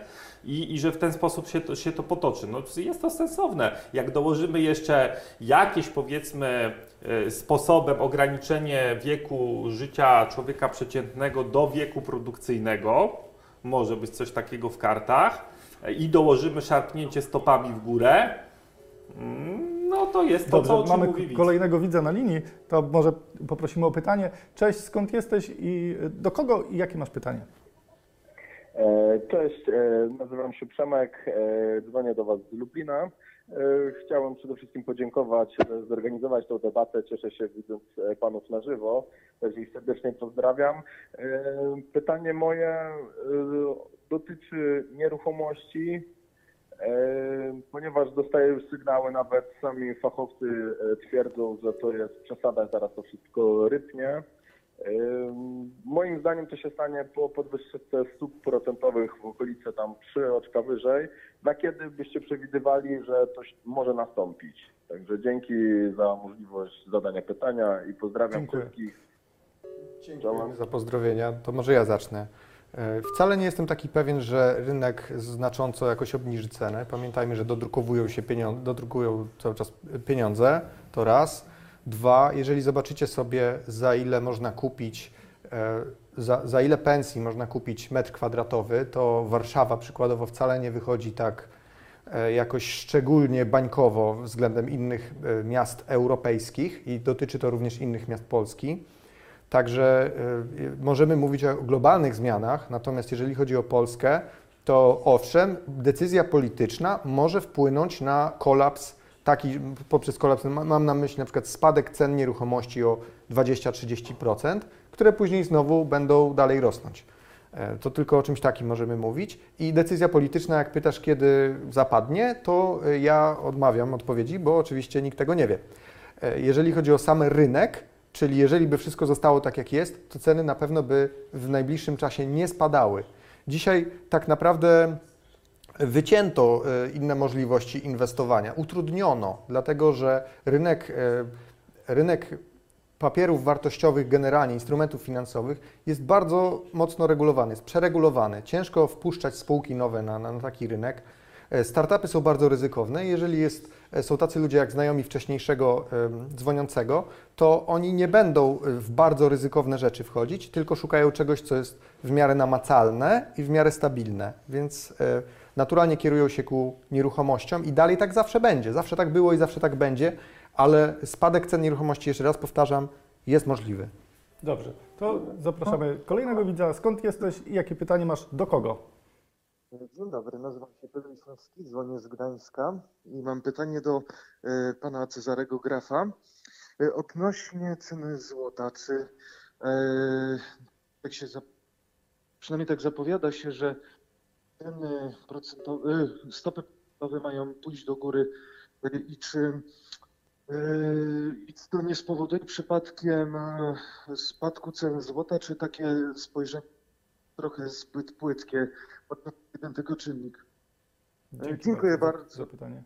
i, i że w ten sposób się to, się to potoczy. No, jest to sensowne. Jak dołożymy jeszcze jakieś powiedzmy e, sposobem ograniczenie wieku życia człowieka przeciętnego do wieku produkcyjnego, może być coś takiego w kartach, e, i dołożymy szarpnięcie stopami w górę, mm, no to jest to, co o Dobrze, czym mamy mówi widz. kolejnego widza na linii, to może poprosimy o pytanie. Cześć, skąd jesteś i y, do kogo i jakie masz pytanie? E, Cześć, e, nazywam się Przemek, e, dzwonię do Was z Lublina. E, Chciałem przede wszystkim podziękować, że zorganizować tę debatę. Cieszę się widząc e, Panów na żywo, także ich serdecznie pozdrawiam. E, Pytanie moje e, dotyczy nieruchomości, e, ponieważ dostaję już sygnały, nawet sami fachowcy e, twierdzą, że to jest przesada, zaraz to wszystko rypnie. Moim zdaniem to się stanie po podwyżce stóp procentowych w okolice tam 3 oczka wyżej. Na kiedy byście przewidywali, że to może nastąpić? Także dzięki za możliwość zadania pytania i pozdrawiam Dziękuję. wszystkich. Dziękujemy za pozdrowienia. To może ja zacznę. E, Wcale nie jestem taki pewien, że rynek znacząco jakoś obniży cenę. Pamiętajmy, że dodrukowują się pieniądze, dodrukują cały czas pieniądze, to raz. Dwa, jeżeli zobaczycie sobie, za ile można kupić, e, za, za ile pensji można kupić metr kwadratowy, to Warszawa przykładowo wcale nie wychodzi tak e, jakoś szczególnie bańkowo względem innych e, miast europejskich i dotyczy to również innych miast Polski. Także możemy mówić o globalnych zmianach, natomiast jeżeli chodzi o Polskę, to owszem, decyzja polityczna może wpłynąć na kolaps taki, poprzez kolaps, ma- mam na myśli na przykład spadek cen nieruchomości o 20-30%, które później znowu będą dalej rosnąć. E, To tylko o czymś takim możemy mówić. I decyzja polityczna, jak pytasz, kiedy zapadnie, to y, ja odmawiam odpowiedzi, bo oczywiście nikt tego nie wie. E, Jeżeli chodzi o sam rynek, czyli jeżeli by wszystko zostało tak jak jest, to ceny na pewno by w najbliższym czasie nie spadały. Dzisiaj tak naprawdę wycięto e, inne możliwości inwestowania, utrudniono, dlatego że rynek, e, rynek papierów wartościowych, generalnie instrumentów finansowych jest bardzo mocno regulowany, jest przeregulowany. Ciężko wpuszczać spółki nowe na, na, taki rynek. E, Startupy są bardzo ryzykowne. Jeżeli jest, są tacy ludzie jak znajomi wcześniejszego dzwoniącego, to oni nie będą w bardzo ryzykowne rzeczy wchodzić, tylko szukają czegoś, co jest w miarę namacalne i w miarę stabilne. Więc e, naturalnie kierują się ku nieruchomościom i dalej tak zawsze będzie. Zawsze tak było i zawsze tak będzie, ale spadek cen nieruchomości, jeszcze raz powtarzam, jest możliwy. Dobrze, to zapraszamy kolejnego widza. Skąd jesteś i jakie pytanie masz do kogo? Dzień dobry, nazywam się Piotr Wisłowski, dzwonię z Gdańska i mam pytanie do e, pana Cezarego Grafa. E, odnośnie ceny złota, czy tak się, przynajmniej tak zapowiada się, że ceny procentowe, e, stopy procentowe mają pójść do góry e, i czy e, i to nie spowoduje przypadkiem spadku cen złota, czy takie spojrzenie trochę zbyt płytkie pod jeden tylko czynnik? Dzięki Dziękuję za- bardzo. Za pytanie.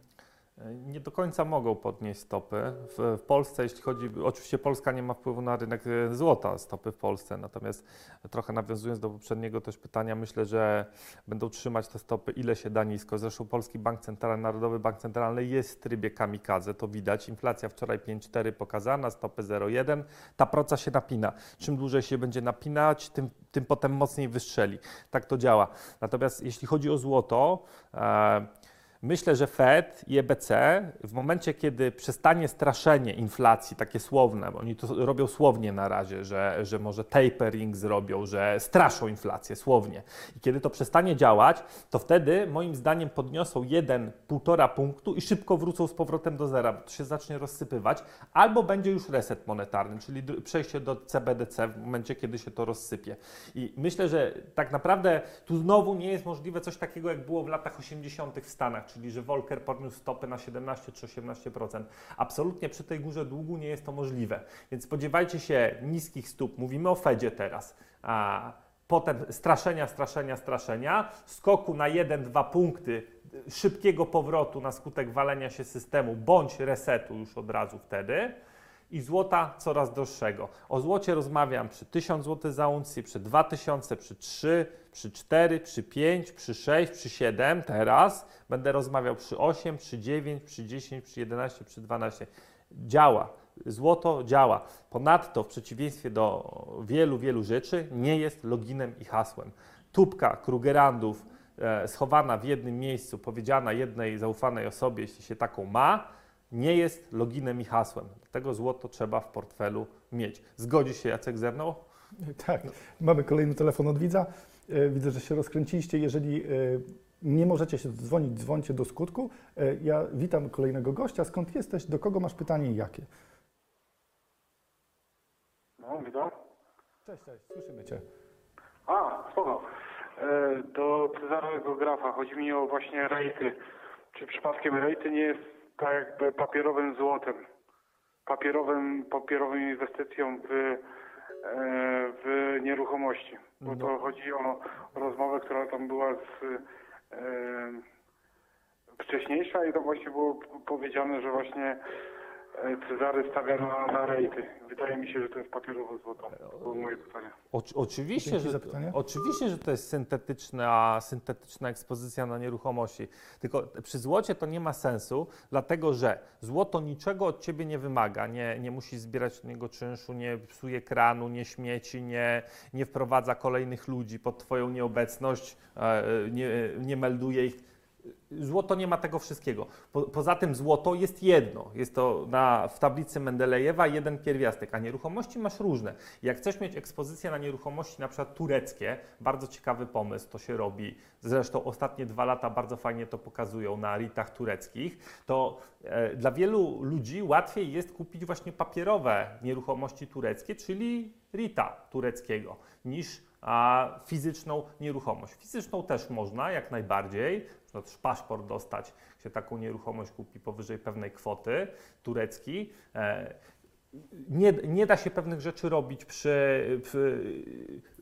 Nie do końca mogą podnieść stopy. W, w Polsce, jeśli chodzi, oczywiście Polska nie ma wpływu na rynek e, złota, stopy w Polsce, natomiast trochę nawiązując do poprzedniego też pytania, myślę, że będą trzymać te stopy ile się da nisko. Zresztą Polski Bank Centralny, Narodowy Bank Centralny jest w trybie kamikadze, to widać. Inflacja wczoraj 5,4 pokazana, stopy 0,1. Ta proca się napina. Czym dłużej się będzie napinać, tym, tym potem mocniej wystrzeli. Tak to działa. Natomiast jeśli chodzi o złoto, e, Myślę, że Fed i EBC w momencie, kiedy przestanie straszenie inflacji, takie słowne, bo oni to robią słownie na razie, że, że może tapering zrobią, że straszą inflację słownie. I kiedy to przestanie działać, to wtedy moim zdaniem podniosą 1,5 punktu i szybko wrócą z powrotem do zera, bo to się zacznie rozsypywać, albo będzie już reset monetarny, czyli przejście do CBDC w momencie, kiedy się to rozsypie. I myślę, że tak naprawdę tu znowu nie jest możliwe coś takiego, jak było w latach 80. w Stanach, czyli że Volcker podniósł stopy na 17 czy 18%. Absolutnie przy tej górze długu nie jest to możliwe. Więc spodziewajcie się niskich stóp. Mówimy o Fedzie teraz. A potem straszenia, straszenia, straszenia, skoku na 1-2 punkty, szybkiego powrotu na skutek walenia się systemu bądź resetu już od razu wtedy i złota coraz droższego. O złocie rozmawiam przy 1000 zł za uncję, przy 2000, przy 3, przy 4, przy 5, przy 6, przy 7. Teraz będę rozmawiał przy 8, przy 9, przy 10, przy 11, przy 12. Działa. Złoto działa. Ponadto, w przeciwieństwie do wielu, wielu rzeczy, nie jest loginem i hasłem. Tubka Krugerandów e, schowana w jednym miejscu, powiedziana jednej zaufanej osobie, jeśli się taką ma, nie jest loginem i hasłem. Dlatego złoto trzeba w portfelu mieć. Zgodzi się Jacek ze mną? Tak, mamy kolejny telefon od widza. E, Widzę, że się rozkręciliście. Jeżeli e, nie możecie się dzwonić, dzwońcie do skutku. E, Ja witam kolejnego gościa. Skąd jesteś? Do kogo masz pytanie i jakie? No, witam. Cześć, cześć, słyszymy Cię. A, spoko. Do Cezarego Grafa chodzi mi o właśnie rejty. Czy przypadkiem rejty nie jest tak jakby papierowym złotem? Papierowym, papierową inwestycją w, w nieruchomości. Bo to chodzi o rozmowę, która tam była z e, wcześniejsza i to właśnie było powiedziane, że właśnie e, Cezary stawia na, na rejty. Wydaje mi się, że to jest papierowe złoto. To było moje pytanie. Oczy- Oczywiście, Dzięki że, za pytanie. oczywiście, że to jest syntetyczna, syntetyczna ekspozycja na nieruchomości. Tylko przy złocie to nie ma sensu, dlatego że złoto niczego od ciebie nie wymaga. Nie, nie musisz zbierać od niego czynszu, nie psuje kranu, nie śmieci, nie, nie wprowadza kolejnych ludzi pod twoją nieobecność, e, nie, nie melduje ich. Złoto nie ma tego wszystkiego. Po, poza tym złoto jest jedno. Jest to na, w tablicy Mendelejewa jeden pierwiastek, a nieruchomości masz różne. Jak chcesz mieć ekspozycję na nieruchomości na przykład tureckie, bardzo ciekawy pomysł, to się robi. Zresztą ostatnie dwa lata bardzo fajnie to pokazują na ritach tureckich. To e, dla wielu ludzi łatwiej jest kupić właśnie papierowe nieruchomości tureckie, czyli rita tureckiego, niż a fizyczną nieruchomość. Fizyczną też można, jak najbardziej. Też paszport dostać, się taką nieruchomość kupi powyżej pewnej kwoty, turecki. Nie, nie da się pewnych rzeczy robić przy, przy.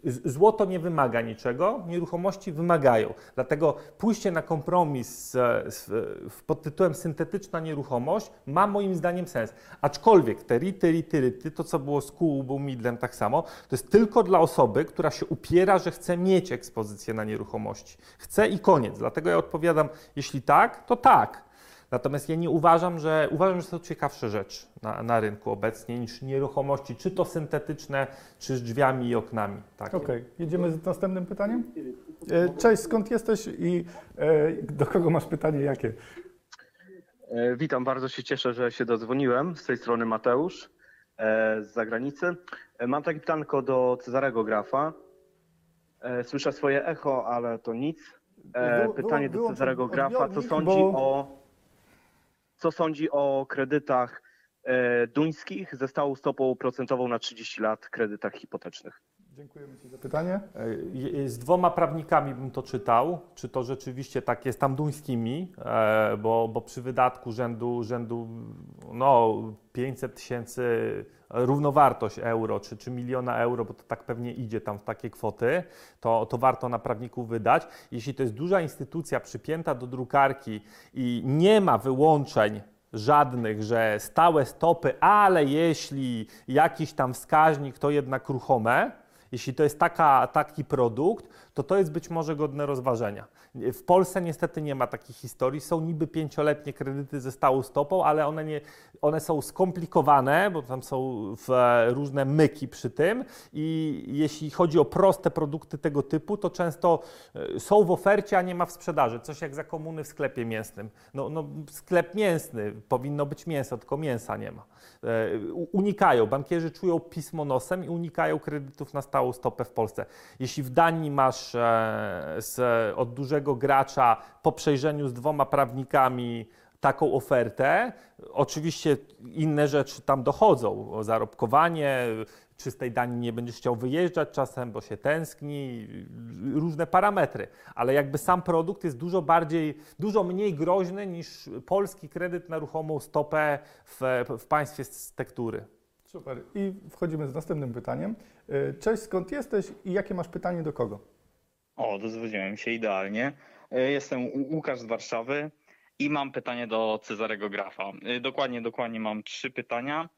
Złoto nie wymaga niczego, nieruchomości wymagają. Dlatego pójście na kompromis z, z, pod tytułem syntetyczna nieruchomość ma moim zdaniem sens. Aczkolwiek te rity, rity, rity, to co było z Kubą Midlem tak samo, to jest tylko dla osoby, która się upiera, że chce mieć ekspozycję na nieruchomości. Chce i koniec. Dlatego ja odpowiadam, jeśli tak, to tak. Natomiast ja nie uważam, że uważam, że to ciekawsze rzecz na, na rynku obecnie niż nieruchomości, czy to syntetyczne, czy z drzwiami i oknami. Takie. Okej, jedziemy z następnym pytaniem. E, Cześć, skąd jesteś i e, do kogo masz pytanie jakie? E, Witam, bardzo się cieszę, że się dodzwoniłem. Z tej strony Mateusz e, z zagranicy. E, Mam takie pytanko do Cezarego Grafa. E, Słyszę swoje echo, ale to nic. E, Pytanie do Cezarego Grafa. Co sądzi o, co sądzi o kredytach e, duńskich ze stałą stopą procentową na 30 lat kredytach hipotecznych? Dziękujemy Ci za pytanie. E, Z dwoma prawnikami bym to czytał, czy to rzeczywiście tak jest, tam duńskimi, e, bo, bo przy wydatku rzędu, rzędu no, 500 tysięcy równowartość euro, czy, czy miliona euro, bo to tak pewnie idzie tam w takie kwoty, to, to warto na prawników wydać. Jeśli to jest duża instytucja przypięta do drukarki i nie ma wyłączeń żadnych, że stałe stopy, ale jeśli jakiś tam wskaźnik, to jednak ruchome, jeśli to jest taka, taki produkt, to to jest być może godne rozważenia. W Polsce niestety nie ma takich historii. Są niby pięcioletnie kredyty ze stałą stopą, ale one, nie, one są skomplikowane, bo tam są w, różne myki przy tym i jeśli chodzi o proste produkty tego typu, to często e, są w ofercie, a nie ma w sprzedaży. Coś jak za komuny w sklepie mięsnym. No, no sklep mięsny, powinno być mięso, tylko mięsa nie ma. E, Unikają, bankierzy czują pismo nosem i unikają kredytów na stałą stopę w Polsce. Jeśli w Danii masz e, z, od dużego gracza po przejrzeniu z dwoma prawnikami taką ofertę, oczywiście inne rzeczy tam dochodzą, zarobkowanie, czy z tej Danii nie będziesz chciał wyjeżdżać czasem, bo się tęskni, różne parametry, ale jakby sam produkt jest dużo bardziej, dużo mniej groźny niż polski kredyt na ruchomą stopę w, w państwie z tektury. Super. I wchodzimy z następnym pytaniem. E, Cześć, skąd jesteś i jakie masz pytanie do kogo? O, dozwiedziałem się idealnie. E, Jestem Łukasz z Warszawy i mam pytanie do Cezarego Grafa. E, Dokładnie, dokładnie mam trzy pytania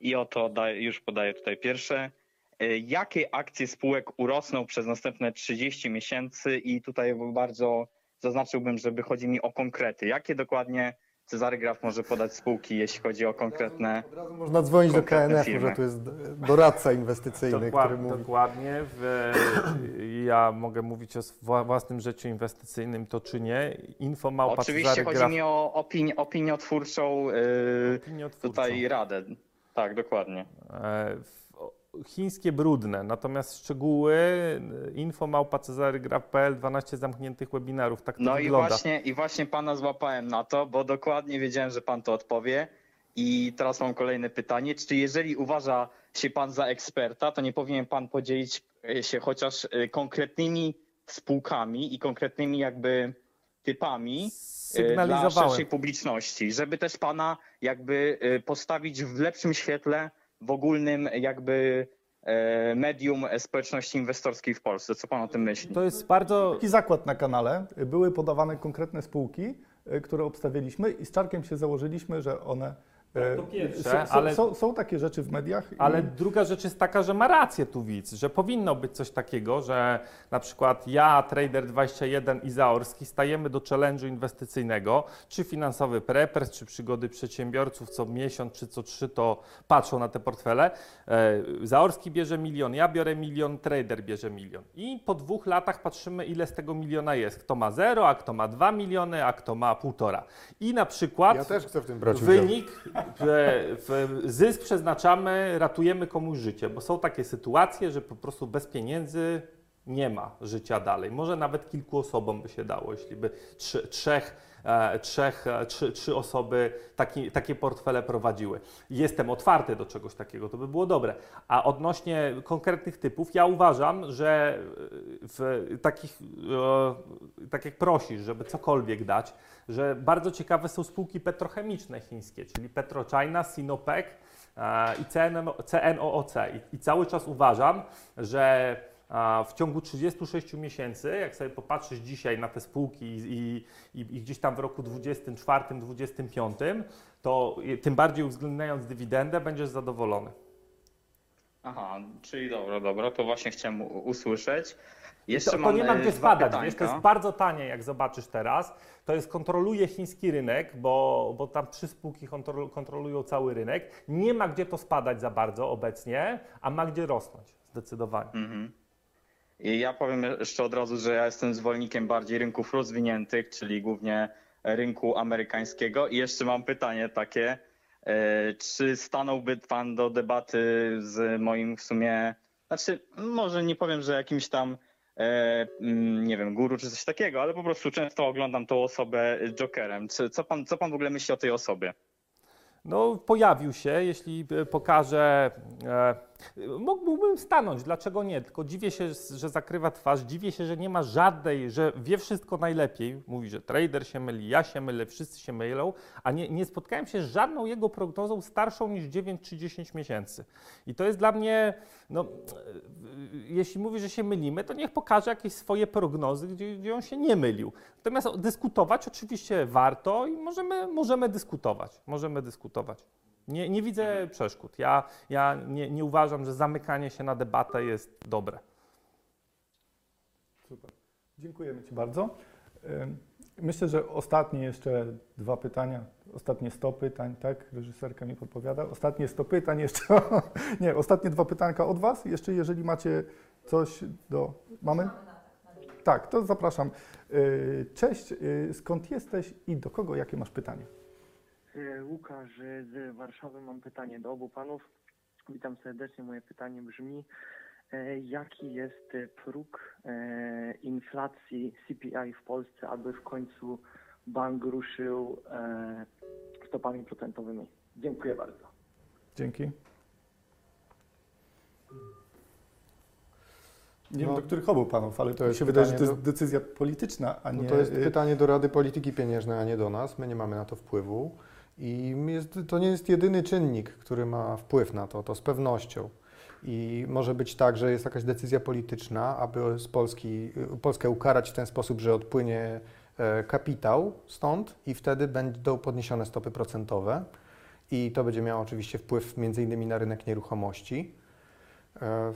i oto już podaję tutaj pierwsze. E, Jakie akcje spółek urosną przez następne 30 miesięcy? I tutaj bardzo zaznaczyłbym, żeby chodzi mi o konkrety. Jakie dokładnie Cezary Graf może podać spółki, jeśli chodzi o konkretne Od razu można dzwonić do KNF-u, firmy. że tu jest doradca inwestycyjny, który Dokładnie, mówi. dokładnie. W, ja mogę mówić o własnym życiu inwestycyjnym, to czy nie. Info małpa Oczywiście Cezary chodzi Graf- mi o opini- opiniotwórczą yy, opiniotwórczą. tutaj radę. Tak, dokładnie. E, w- o- Chińskie brudne, natomiast szczegóły e, info małpa cezarygraf.pl 12 zamkniętych webinarów, tak to No i wygląda. właśnie, i właśnie pana złapałem na to, bo dokładnie wiedziałem, że pan to odpowie. I teraz mam kolejne pytanie. Czy jeżeli uważa się pan za eksperta, to nie powinien pan podzielić e, się chociaż e, konkretnymi spółkami i konkretnymi jakby typami dla szerszej publiczności, żeby też pana jakby postawić w lepszym świetle w ogólnym jakby e, medium społeczności inwestorskiej w Polsce. Co pan o tym myśli? To jest bardzo Taki zakład na kanale. Były podawane konkretne spółki, e, które obstawialiśmy i z Czarkiem się założyliśmy, że one to pierwsze, są, są, ale- są, są takie rzeczy w mediach. i- Ale druga rzecz jest taka, że ma rację tu widz, że powinno być coś takiego, że na przykład ja, Trader21 i Zaorski stajemy do challenge'u inwestycyjnego, czy finansowy prepers, czy przygody przedsiębiorców co miesiąc, czy co trzy to patrzą na te portfele. E, Zaorski bierze milion, ja biorę milion, trader bierze milion. I po dwóch latach patrzymy, ile z tego miliona jest. Kto ma zero, a kto ma dwa miliony, a kto ma półtora. I na przykład Ja też chcę w tym brać udział. wynik, w zysk przeznaczamy, ratujemy komuś życie, bo są takie sytuacje, że po prostu bez pieniędzy nie ma życia dalej. Może nawet kilku osobom by się dało, jeśli by trzech, trzech, e, trzy, trzy osoby taki, takie portfele prowadziły. Jestem otwarty do czegoś takiego, to by było dobre. A odnośnie konkretnych typów, ja uważam, że w takich, e, tak jak prosisz, żeby cokolwiek dać, że bardzo ciekawe są spółki petrochemiczne chińskie, czyli PetroChina, Sinopec e, i CNO, CNOOC. I, I cały czas uważam, że w ciągu 36 miesięcy, jak sobie popatrzysz dzisiaj na te spółki i, i, i gdzieś tam w roku 24-25, to tym bardziej uwzględniając dywidendę, będziesz zadowolony. Aha, czyli dobra, dobra, to właśnie chciałem usłyszeć. Jeszcze To, to nie ma e, gdzie spadać, wiesz, to jest bardzo tanie, jak zobaczysz teraz. To jest, kontroluje chiński rynek, bo, bo tam trzy spółki kontrol, kontrolują cały rynek. Nie ma gdzie to spadać za bardzo obecnie, a ma gdzie rosnąć, zdecydowanie. Mhm. I ja powiem jeszcze od razu, że ja jestem zwolennikiem bardziej rynków rozwiniętych, czyli głównie rynku amerykańskiego. I jeszcze mam pytanie takie, e, czy stanąłby Pan do debaty z moim w sumie, znaczy może nie powiem, że jakimś tam, e, mm, nie wiem, guru czy coś takiego, ale po prostu często oglądam tą osobę Jokerem. Co, pan, co Pan w ogóle myśli o tej osobie? No, pojawił się, jeśli e, pokaże. Mógłbym stanąć, dlaczego nie? Tylko dziwię się, że zakrywa twarz, dziwię się, że nie ma żadnej, że wie wszystko najlepiej. Mówi, że trader się myli, ja się mylę, wszyscy się mylą, a nie, nie spotkałem się z żadną jego prognozą starszą niż 9 czy 10 miesięcy. I to jest dla mnie, no, jeśli mówi, że się mylimy, to niech pokaże jakieś swoje prognozy, gdzie, gdzie on się nie mylił. Natomiast dyskutować oczywiście warto i możemy, możemy dyskutować. Możemy dyskutować. Nie, nie widzę przeszkód. Ja, ja nie, nie uważam, że zamykanie się na debatę jest dobre. Super. Dziękujemy Ci bardzo. Myślę, że ostatnie jeszcze dwa pytania, ostatnie 100 pytań, tak? Reżyserka mi podpowiada. Ostatnie 100 pytań jeszcze. Nie, ostatnie dwa pytanka od Was. Jeszcze jeżeli macie coś do... Mamy? Tak, to zapraszam. Yy, Cześć, yy, skąd jesteś i do kogo jakie masz pytanie? E, Łukasz z Warszawy. Mam pytanie do obu panów. Witam serdecznie. Moje pytanie brzmi, e, jaki jest próg e, inflacji CPI w Polsce, aby w końcu bank ruszył stopami procentowymi? Dziękuję bardzo. Dzięki. Nie wiem, No. do których obu panów, ale to mi się wydaje, że to jest decyzja polityczna, a nie... No to jest pytanie do Rady Polityki Pieniężnej, a nie do nas. My nie mamy na to wpływu. I jest, to nie jest jedyny czynnik, który ma wpływ na to, to z pewnością. I może być tak, że jest jakaś decyzja polityczna, aby z Polski, Polskę ukarać w ten sposób, że odpłynie e, kapitał stąd i wtedy będą podniesione stopy procentowe. I to będzie miało oczywiście wpływ między innymi na rynek nieruchomości. E, e,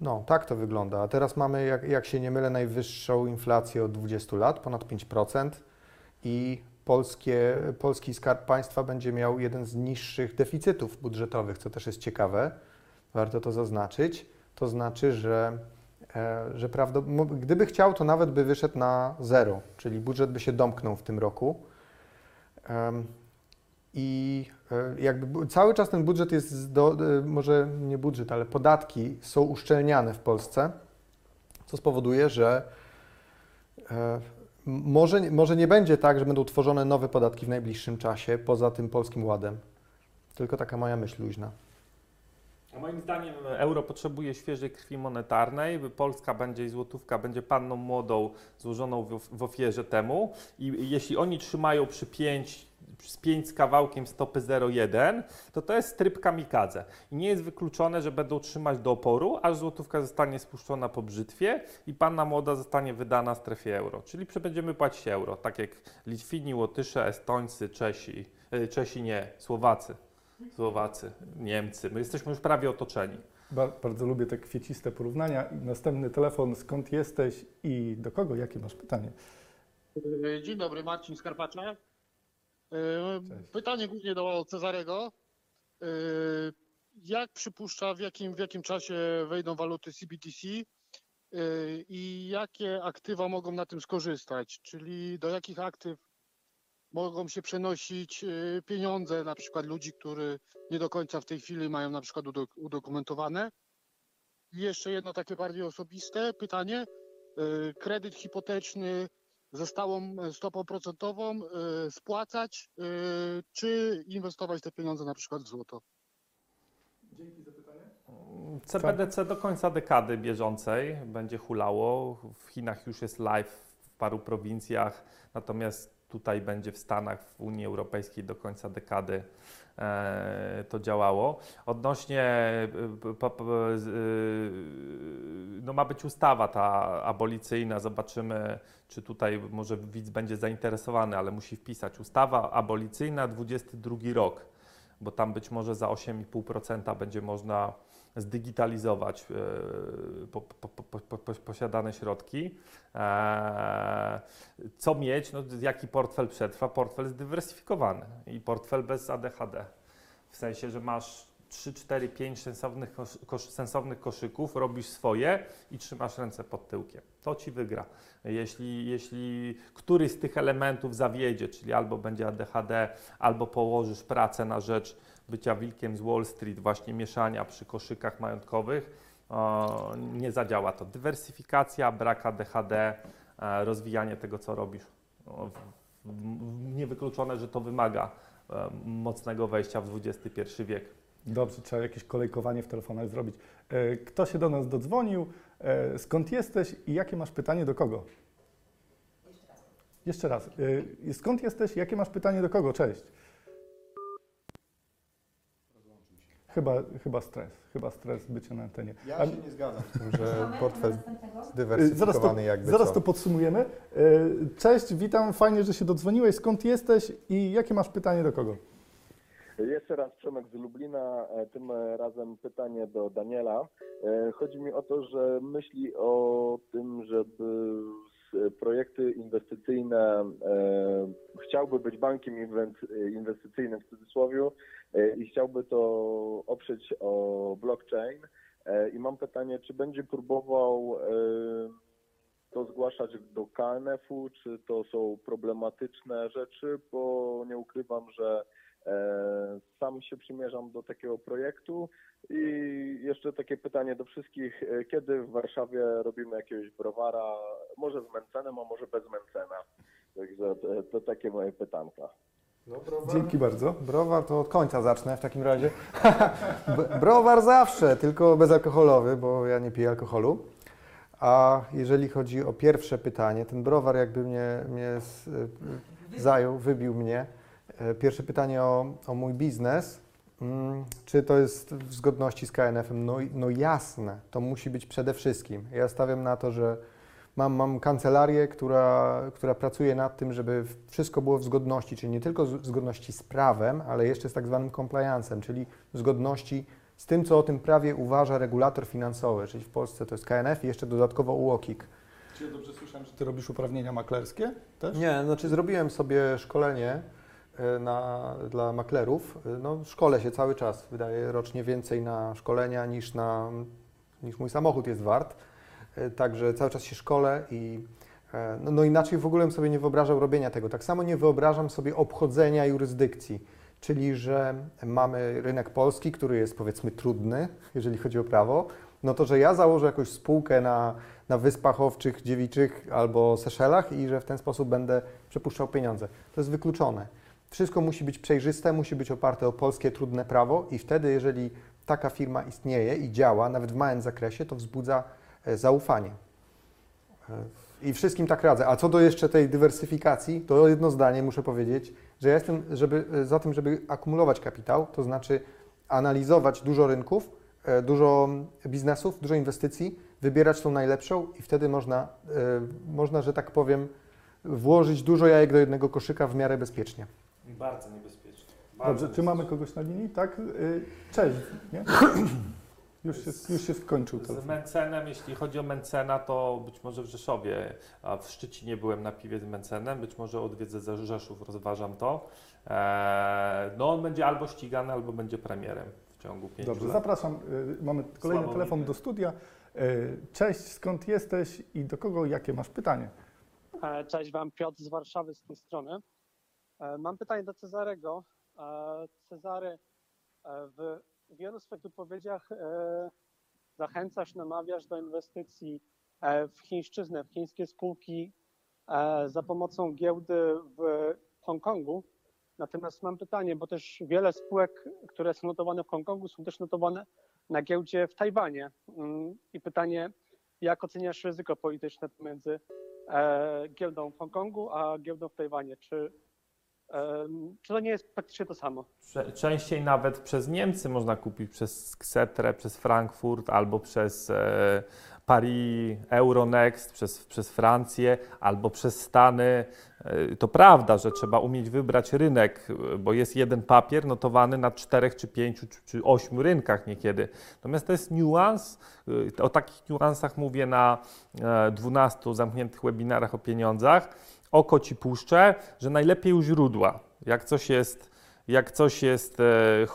No, tak to wygląda. A teraz mamy, jak, jak się nie mylę, najwyższą inflację od 20 lat, ponad 5%. I polskie, polski skarb państwa będzie miał jeden z niższych deficytów budżetowych, co też jest ciekawe. Warto to zaznaczyć. To znaczy, że, e, że prawdo, mo- gdyby chciał, to nawet by wyszedł na zero, czyli budżet by się domknął w tym roku. I e, jakby cały czas ten budżet jest, do, e, może nie budżet, ale podatki są uszczelniane w Polsce, co spowoduje, że może, może nie będzie tak, że będą tworzone nowe podatki w najbliższym czasie poza tym polskim ładem. Tylko taka moja myśl luźna. Moim zdaniem euro potrzebuje świeżej krwi monetarnej. Polska będzie i złotówka będzie panną młodą złożoną w, w ofierze temu. I jeśli oni trzymają przy 5, z 5 z kawałkiem stopy 0,1, to to jest tryb kamikadze. I nie jest wykluczone, że będą trzymać do oporu, aż złotówka zostanie spuszczona po brzytwie i panna młoda zostanie wydana w strefie euro. Czyli będziemy płacić euro, tak jak Litwini, Łotysze, Estońcy, Czesi Y, Czesi nie, Słowacy, Słowacy, Niemcy. My jesteśmy już prawie otoczeni. Ba- Bardzo lubię te kwieciste porównania. Następny telefon, skąd jesteś i do kogo? Jakie masz pytanie? E, Dzień dobry, Marcin Skarpacza. Pytanie głównie do Cezarego. E, Jak przypuszcza, w jakim, w jakim czasie wejdą waluty CBDC e, i jakie aktywa mogą na tym skorzystać? Czyli do jakich aktyw mogą się przenosić e, pieniądze na przykład ludzi, którzy nie do końca w tej chwili mają na przykład udok- udokumentowane? I jeszcze jedno takie bardziej osobiste pytanie. Kredyt hipoteczny ze stałą e, stopą procentową e, spłacać, e, czy inwestować te pieniądze na przykład w złoto? Dzięki za pytanie. CBDC do końca dekady bieżącej będzie hulało. W Chinach już jest live w paru prowincjach, natomiast tutaj będzie w Stanach, w Unii Europejskiej do końca dekady e, to działało. Odnośnie, e, e, no ma być ustawa ta abolicyjna, zobaczymy, czy tutaj może widz będzie zainteresowany, ale musi wpisać ustawa abolicyjna 22 rok, bo tam być może za 8,5% będzie można zdigitalizować e, po, po, po, po, po, posiadane środki. E, Co mieć? No, jaki portfel przetrwa? Portfel zdywersyfikowany i portfel bez ADHD. W sensie, że masz 3, 4, 5 sensownych, kosz, kosz, sensownych koszyków, robisz swoje i trzymasz ręce pod tyłkiem. To ci wygra. Jeśli, jeśli któryś z tych elementów zawiedzie, czyli albo będzie ADHD, albo położysz pracę na rzecz bycia wilkiem z Wall Street, właśnie mieszania przy koszykach majątkowych, o, nie zadziała to. Dywersyfikacja, brak ADHD, e, rozwijanie tego, co robisz. Niewykluczone, że to wymaga e, mocnego wejścia w XXI wiek. Dobrze, trzeba jakieś kolejkowanie w telefonach zrobić. E, Kto się do nas dodzwonił? E, Skąd jesteś i jakie masz pytanie do kogo? Jeszcze raz. E, Skąd jesteś? Jakie masz pytanie do kogo? Cześć. Chyba, chyba stres. Chyba stres bycia na antenie. Ja A- się nie zgadzam z tym, że portfel Y, Zaraz to, zdywersyfikowany jakby zaraz co. to podsumujemy. Y, Cześć, witam, fajnie, że się dodzwoniłeś. Skąd jesteś i jakie masz pytanie do kogo? Jeszcze raz Przemek z Lublina, e, tym razem pytanie do Daniela. E, Chodzi mi o to, że myśli o tym, żeby projekty inwestycyjne, e, chciałby być bankiem inwestycyjnym w cudzysłowie e, i chciałby to oprzeć o blockchain. E, I mam pytanie, czy będzie próbował e, to zgłaszać do KNF-u, czy to są problematyczne rzeczy, bo nie ukrywam, że e, sam się przymierzam do takiego projektu. I jeszcze takie pytanie do wszystkich, e, kiedy w Warszawie robimy jakiegoś browara, może z Mencenem, a może bez Mencena. Także to, to takie moje pytanka. Dzięki bardzo. Browar to od końca zacznę w takim razie. Browar zawsze, tylko bezalkoholowy, bo ja nie piję alkoholu. A jeżeli chodzi o pierwsze pytanie, ten browar jakby mnie, mnie z, y, zajął, wybił mnie. E, Pierwsze pytanie o, o mój biznes. Mm, Czy to jest w zgodności z KNF-em? No, no jasne, to musi być przede wszystkim. Ja stawiam na to, że mam, mam kancelarię, która, która pracuje nad tym, żeby wszystko było w zgodności, czyli nie tylko w zgodności z prawem, ale jeszcze z tak zwanym compliance'em, czyli w zgodności z tym, co o tym prawie uważa regulator finansowy, czyli w Polsce to jest KNF i jeszcze dodatkowo UOKiK. Czy ja dobrze słyszałem, że ty robisz uprawnienia maklerskie też? Nie, znaczy zrobiłem sobie szkolenie na, dla maklerów. E, No, szkolę się cały czas. Wydaję rocznie więcej na szkolenia niż, na, niż mój samochód jest wart. E, Także cały czas się szkolę i e, no, no inaczej w ogóle bym sobie nie wyobrażał robienia tego. Tak samo nie wyobrażam sobie obchodzenia jurysdykcji, czyli że mamy rynek polski, który jest powiedzmy trudny, jeżeli chodzi o prawo, no to że ja założę jakąś spółkę na, na Wyspach Owczych, Dziewiczych albo Seszelach i że w ten sposób będę przepuszczał pieniądze. To jest wykluczone. Wszystko musi być przejrzyste, musi być oparte o polskie trudne prawo i wtedy, jeżeli taka firma istnieje i działa, nawet w małym zakresie, to wzbudza e, zaufanie. E, I wszystkim tak radzę. A co do jeszcze tej dywersyfikacji, to jedno zdanie muszę powiedzieć, że ja jestem żeby, e, za tym, żeby akumulować kapitał, to znaczy analizować dużo rynków, dużo biznesów, dużo inwestycji, wybierać tą najlepszą i wtedy można, można, że tak powiem, włożyć dużo jajek do jednego koszyka w miarę bezpiecznie. Bardzo niebezpiecznie. Dobrze, czy mamy kogoś na linii? Tak? Y, Cześć, nie? Już się, już się skończył Z. Mencenem, jeśli chodzi o Mencena, to być może w Rzeszowie, a w Szczecinie byłem na piwie z Mencenem, być może odwiedzę ze Rzeszów, rozważam to. Eee, no on będzie albo ścigany, albo będzie premierem w ciągu pięciu Dobrze, lat. zapraszam. y, Mamy kolejny Słabo telefon do studia. Y, Cześć, skąd jesteś i do kogo, jakie masz pytanie? E, Cześć Wam, Piotr z Warszawy z tej strony. E, Mam pytanie do Cezarego. E, Cezary, e, w wielu swoich wypowiedziach zachęcasz, namawiasz do inwestycji w chińszczyznę, w chińskie spółki za pomocą giełdy w Hongkongu. Natomiast mam pytanie, bo też wiele spółek, które są notowane w Hongkongu, są też notowane na giełdzie w Tajwanie. Mm, I pytanie, jak oceniasz ryzyko polityczne pomiędzy giełdą w Hongkongu, a giełdą w Tajwanie. Czy, czy to nie jest praktycznie to samo? Częściej nawet przez Niemcy można kupić, przez Xetrę, przez Frankfurt albo przez e, Paris Euronext, przez, przez Francję albo przez Stany. E, to prawda, że trzeba umieć wybrać rynek, bo jest jeden papier notowany na czterech czy pięciu czy, czy ośmiu rynkach niekiedy. Natomiast to jest niuans. E, O takich niuansach mówię na e, 12 zamkniętych webinarach o pieniądzach. Oko ci puszczę, że najlepiej u źródła. Jak coś jest jak coś jest e, e,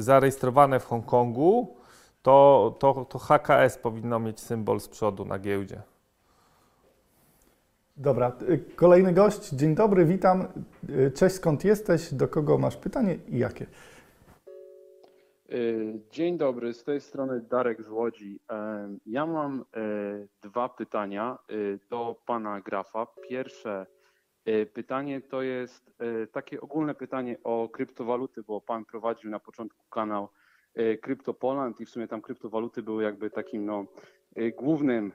zarejestrowane w Hongkongu, to, to, to HKS powinno mieć symbol z przodu na giełdzie. Dobra, y, kolejny gość. Dzień dobry, witam. Y, Cześć, skąd jesteś? Do kogo masz pytanie i jakie? Y, Dzień dobry, z tej strony Darek z Łodzi. Em, Ja mam e, dwa pytania y, do pana Grafa. Pierwsze y, pytanie to jest takie ogólne pytanie o kryptowaluty, bo pan prowadził na początku kanał e, Crypto Poland i w sumie tam kryptowaluty były jakby takim no, głównym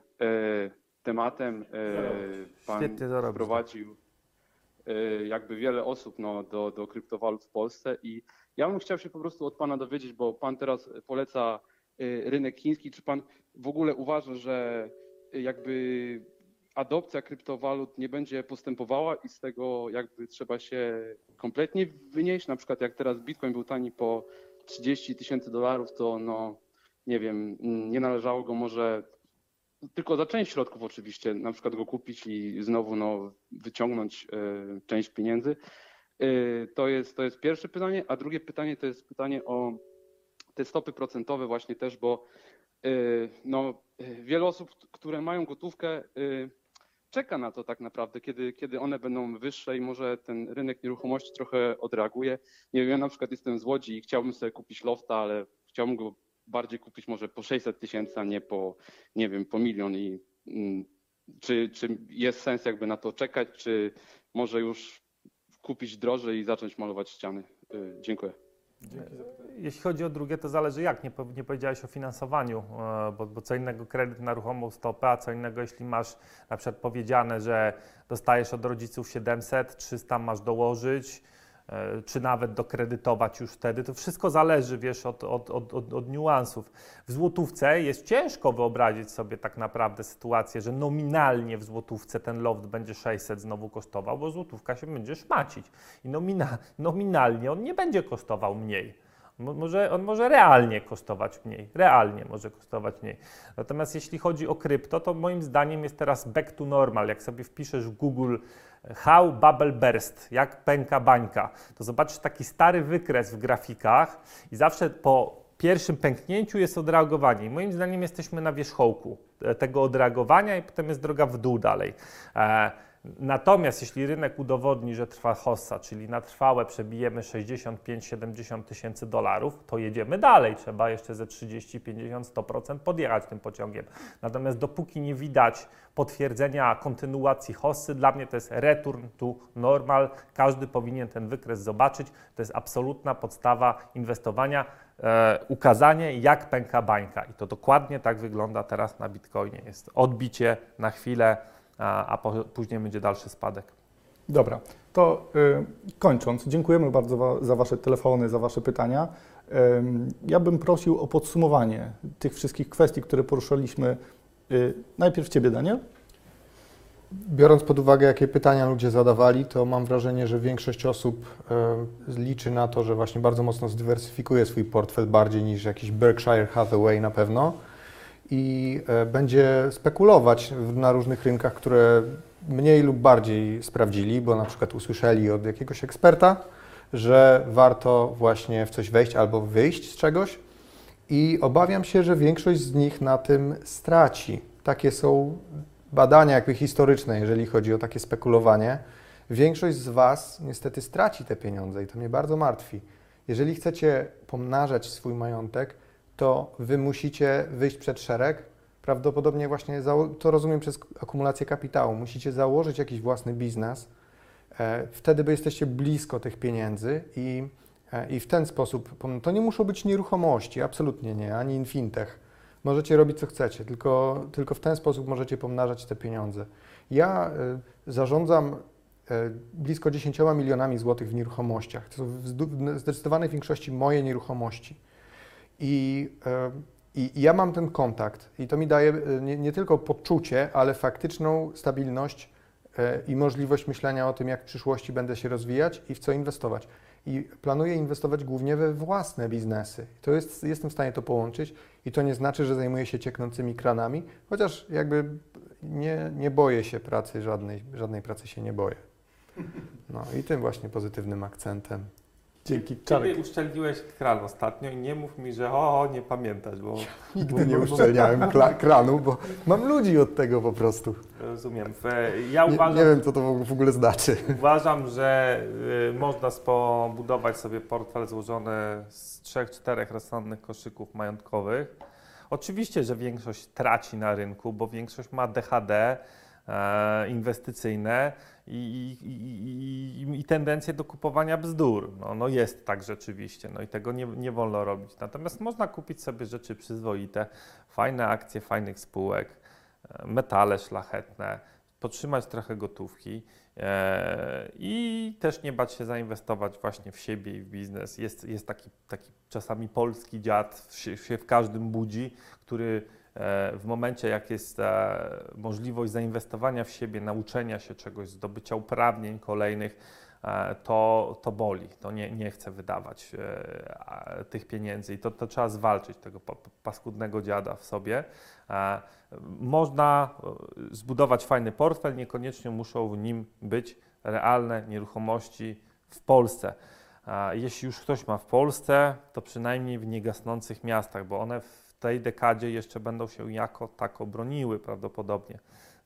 tematem. Pan Świetnie prowadził jakby wiele osób no, do, do kryptowalut w Polsce i ja bym chciał się po prostu od Pana dowiedzieć, bo Pan teraz poleca y, rynek chiński. Czy Pan w ogóle uważa, że y, jakby adopcja kryptowalut nie będzie postępowała i z tego jakby trzeba się kompletnie wynieść? Na przykład jak teraz Bitcoin był tani po 30 tysięcy dolarów, to no nie wiem, mm, nie należało go może tylko za część środków oczywiście, na przykład go kupić i znowu no, wyciągnąć y, część pieniędzy. Y, To jest, to jest pierwsze pytanie, a drugie pytanie to jest pytanie o te stopy procentowe właśnie też, bo y, no, y, wiele osób, które mają gotówkę, czeka na to tak naprawdę, kiedy, kiedy one będą wyższe i może ten rynek nieruchomości trochę odreaguje. Nie wiem, ja na przykład jestem z Łodzi i chciałbym sobie kupić lofta, ale chciałbym go bardziej kupić może po 600 tysięcy, a nie po, nie wiem, po milion i mm, czy, czy jest sens jakby na to czekać, czy może już kupić drożej i zacząć malować ściany? Y, Dziękuję. Jeśli chodzi o drugie, to zależy jak. Nie, nie powiedziałeś o finansowaniu, e, bo, bo co innego kredyt na ruchomą stopę, a co innego jeśli masz na przykład powiedziane, że dostajesz od rodziców 700, 300 masz dołożyć, czy nawet dokredytować już wtedy. To wszystko zależy, wiesz, od, od, od, od, od niuansów. W złotówce jest ciężko wyobrazić sobie tak naprawdę sytuację, że nominalnie w złotówce ten loft będzie 600 znowu kosztował, bo złotówka się będzie szmacić. I nomina, nominalnie on nie będzie kosztował mniej. Mo- Może, on może realnie kosztować mniej, realnie może kosztować mniej. Natomiast jeśli chodzi o krypto, to moim zdaniem jest teraz back to normal. Jak sobie wpiszesz w Google e, how bubble burst, jak pęka bańka, to zobaczysz taki stary wykres w grafikach i zawsze po pierwszym pęknięciu jest odreagowanie. I moim zdaniem jesteśmy na wierzchołku e, tego odreagowania i potem jest droga w dół dalej. Natomiast jeśli rynek udowodni, że trwa hossa, czyli na trwałe przebijemy 65-70 tysięcy dolarów, to jedziemy dalej. Trzeba jeszcze ze 30, 50, 100% podjechać tym pociągiem. Natomiast dopóki nie widać potwierdzenia kontynuacji hossy, dla mnie to jest return to normal. Każdy powinien ten wykres zobaczyć. To jest absolutna podstawa inwestowania. E, ukazanie, jak pęka bańka. I to dokładnie tak wygląda teraz na Bitcoinie. Jest odbicie na chwilę, a, a po, później będzie dalszy spadek. Dobra, to y, kończąc, dziękujemy bardzo wa- za Wasze telefony, za Wasze pytania. Ja bym prosił o podsumowanie tych wszystkich kwestii, które poruszaliśmy. Y, najpierw Ciebie, Daniel. Biorąc pod uwagę, jakie pytania ludzie zadawali, to mam wrażenie, że większość osób e, liczy na to, że właśnie bardzo mocno zdywersyfikuje swój portfel bardziej niż jakiś Berkshire Hathaway na pewno i e, będzie spekulować na różnych rynkach, które mniej lub bardziej sprawdzili, bo na przykład usłyszeli od jakiegoś eksperta, że warto właśnie w coś wejść albo wyjść z czegoś i obawiam się, że większość z nich na tym straci. Takie są badania jakby historyczne, jeżeli chodzi o takie spekulowanie. Większość z Was niestety straci te pieniądze i to mnie bardzo martwi. Jeżeli chcecie pomnażać swój majątek, to Wy musicie wyjść przed szereg. Prawdopodobnie właśnie to rozumiem przez akumulację kapitału. Musicie założyć jakiś własny biznes. E, Wtedy by jesteście blisko tych pieniędzy i, e, i w ten sposób, to nie muszą być nieruchomości, absolutnie nie, ani fintech. Możecie robić co chcecie, tylko, tylko w ten sposób możecie pomnażać te pieniądze. Ja y, zarządzam blisko 10 milionami złotych w nieruchomościach. To są w zdecydowanej większości moje nieruchomości. I, I ja mam ten kontakt i to mi daje y, nie, nie tylko poczucie, ale faktyczną stabilność y, i możliwość myślenia o tym, jak w przyszłości będę się rozwijać i w co inwestować. I planuję inwestować głównie we własne biznesy. To jest, jestem w stanie to połączyć i to nie znaczy, że zajmuję się cieknącymi kranami, chociaż jakby nie, nie boję się pracy, żadnej, żadnej pracy się nie boję. No i tym właśnie pozytywnym akcentem. Dzięki. Kiedy uszczelniłeś kran ostatnio i nie mów mi, że o, o nie pamiętasz, bo... Nigdy bo- nie bo- uszczelniałem kla- kranu, bo mam ludzi od tego po prostu. Rozumiem. E, Ja Nie, uważam, nie wiem, co to w ogóle znaczy. Uważam, że y, można spobudować sobie portfel złożony z trzech, czterech rozsądnych koszyków majątkowych. Oczywiście, że większość traci na rynku, bo większość ma DHD e, inwestycyjne i, i, i, i, do kupowania bzdur. No, no jest tak rzeczywiście, no i tego nie, nie wolno robić. Natomiast można kupić sobie rzeczy przyzwoite, fajne akcje fajnych spółek, e, metale szlachetne, podtrzymać trochę gotówki e, i też nie bać się zainwestować właśnie w siebie i w biznes. Jest, jest taki, taki czasami polski dziad, się, się w każdym budzi, który e, w momencie, jak jest e, możliwość zainwestowania w siebie, nauczenia się czegoś, zdobycia uprawnień kolejnych, e, to, to boli, to nie, nie chce wydawać e, tych pieniędzy i to, to trzeba zwalczyć tego pa- paskudnego dziada w sobie. E, Można e, zbudować fajny portfel, niekoniecznie muszą w nim być realne nieruchomości w Polsce. Jeśli już ktoś ma w Polsce, to przynajmniej w niegasnących miastach, bo one w tej dekadzie jeszcze będą się jako tako broniły prawdopodobnie.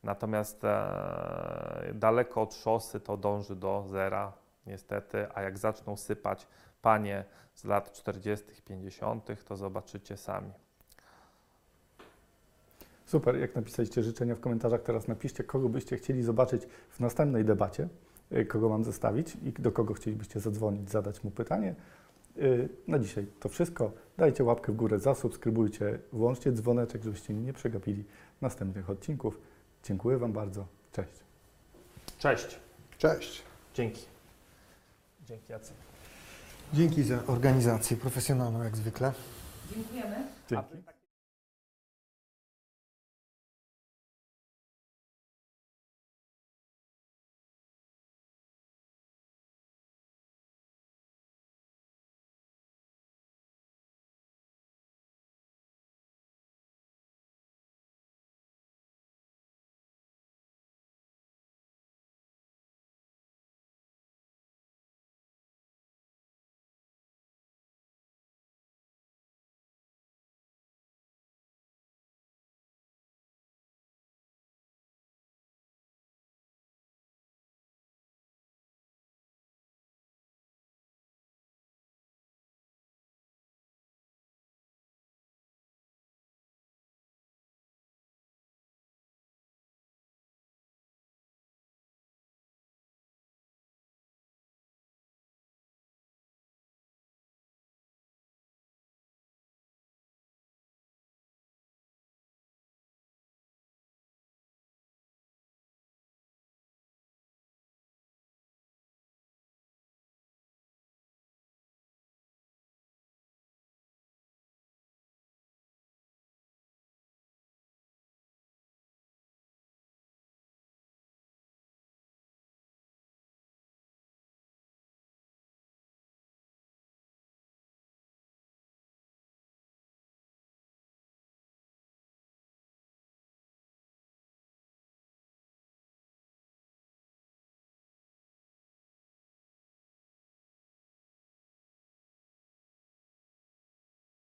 Natomiast e, daleko od szosy to dąży do zera, niestety, a jak zaczną sypać panie z lat 40., 50., to zobaczycie sami. Super, jak napisaliście życzenia w komentarzach, teraz napiszcie, kogo byście chcieli zobaczyć w następnej debacie, y, kogo mam zestawić i do kogo chcielibyście zadzwonić, zadać mu pytanie. Y, Na dzisiaj to wszystko. Dajcie łapkę w górę, zasubskrybujcie, włączcie dzwoneczek, żebyście nie przegapili następnych odcinków. Dziękuję Wam bardzo. Cześć. Cześć. Cześć. Dzięki. Dzięki Jacek. Dzięki za organizację profesjonalną jak zwykle. Dziękujemy. Dzięki.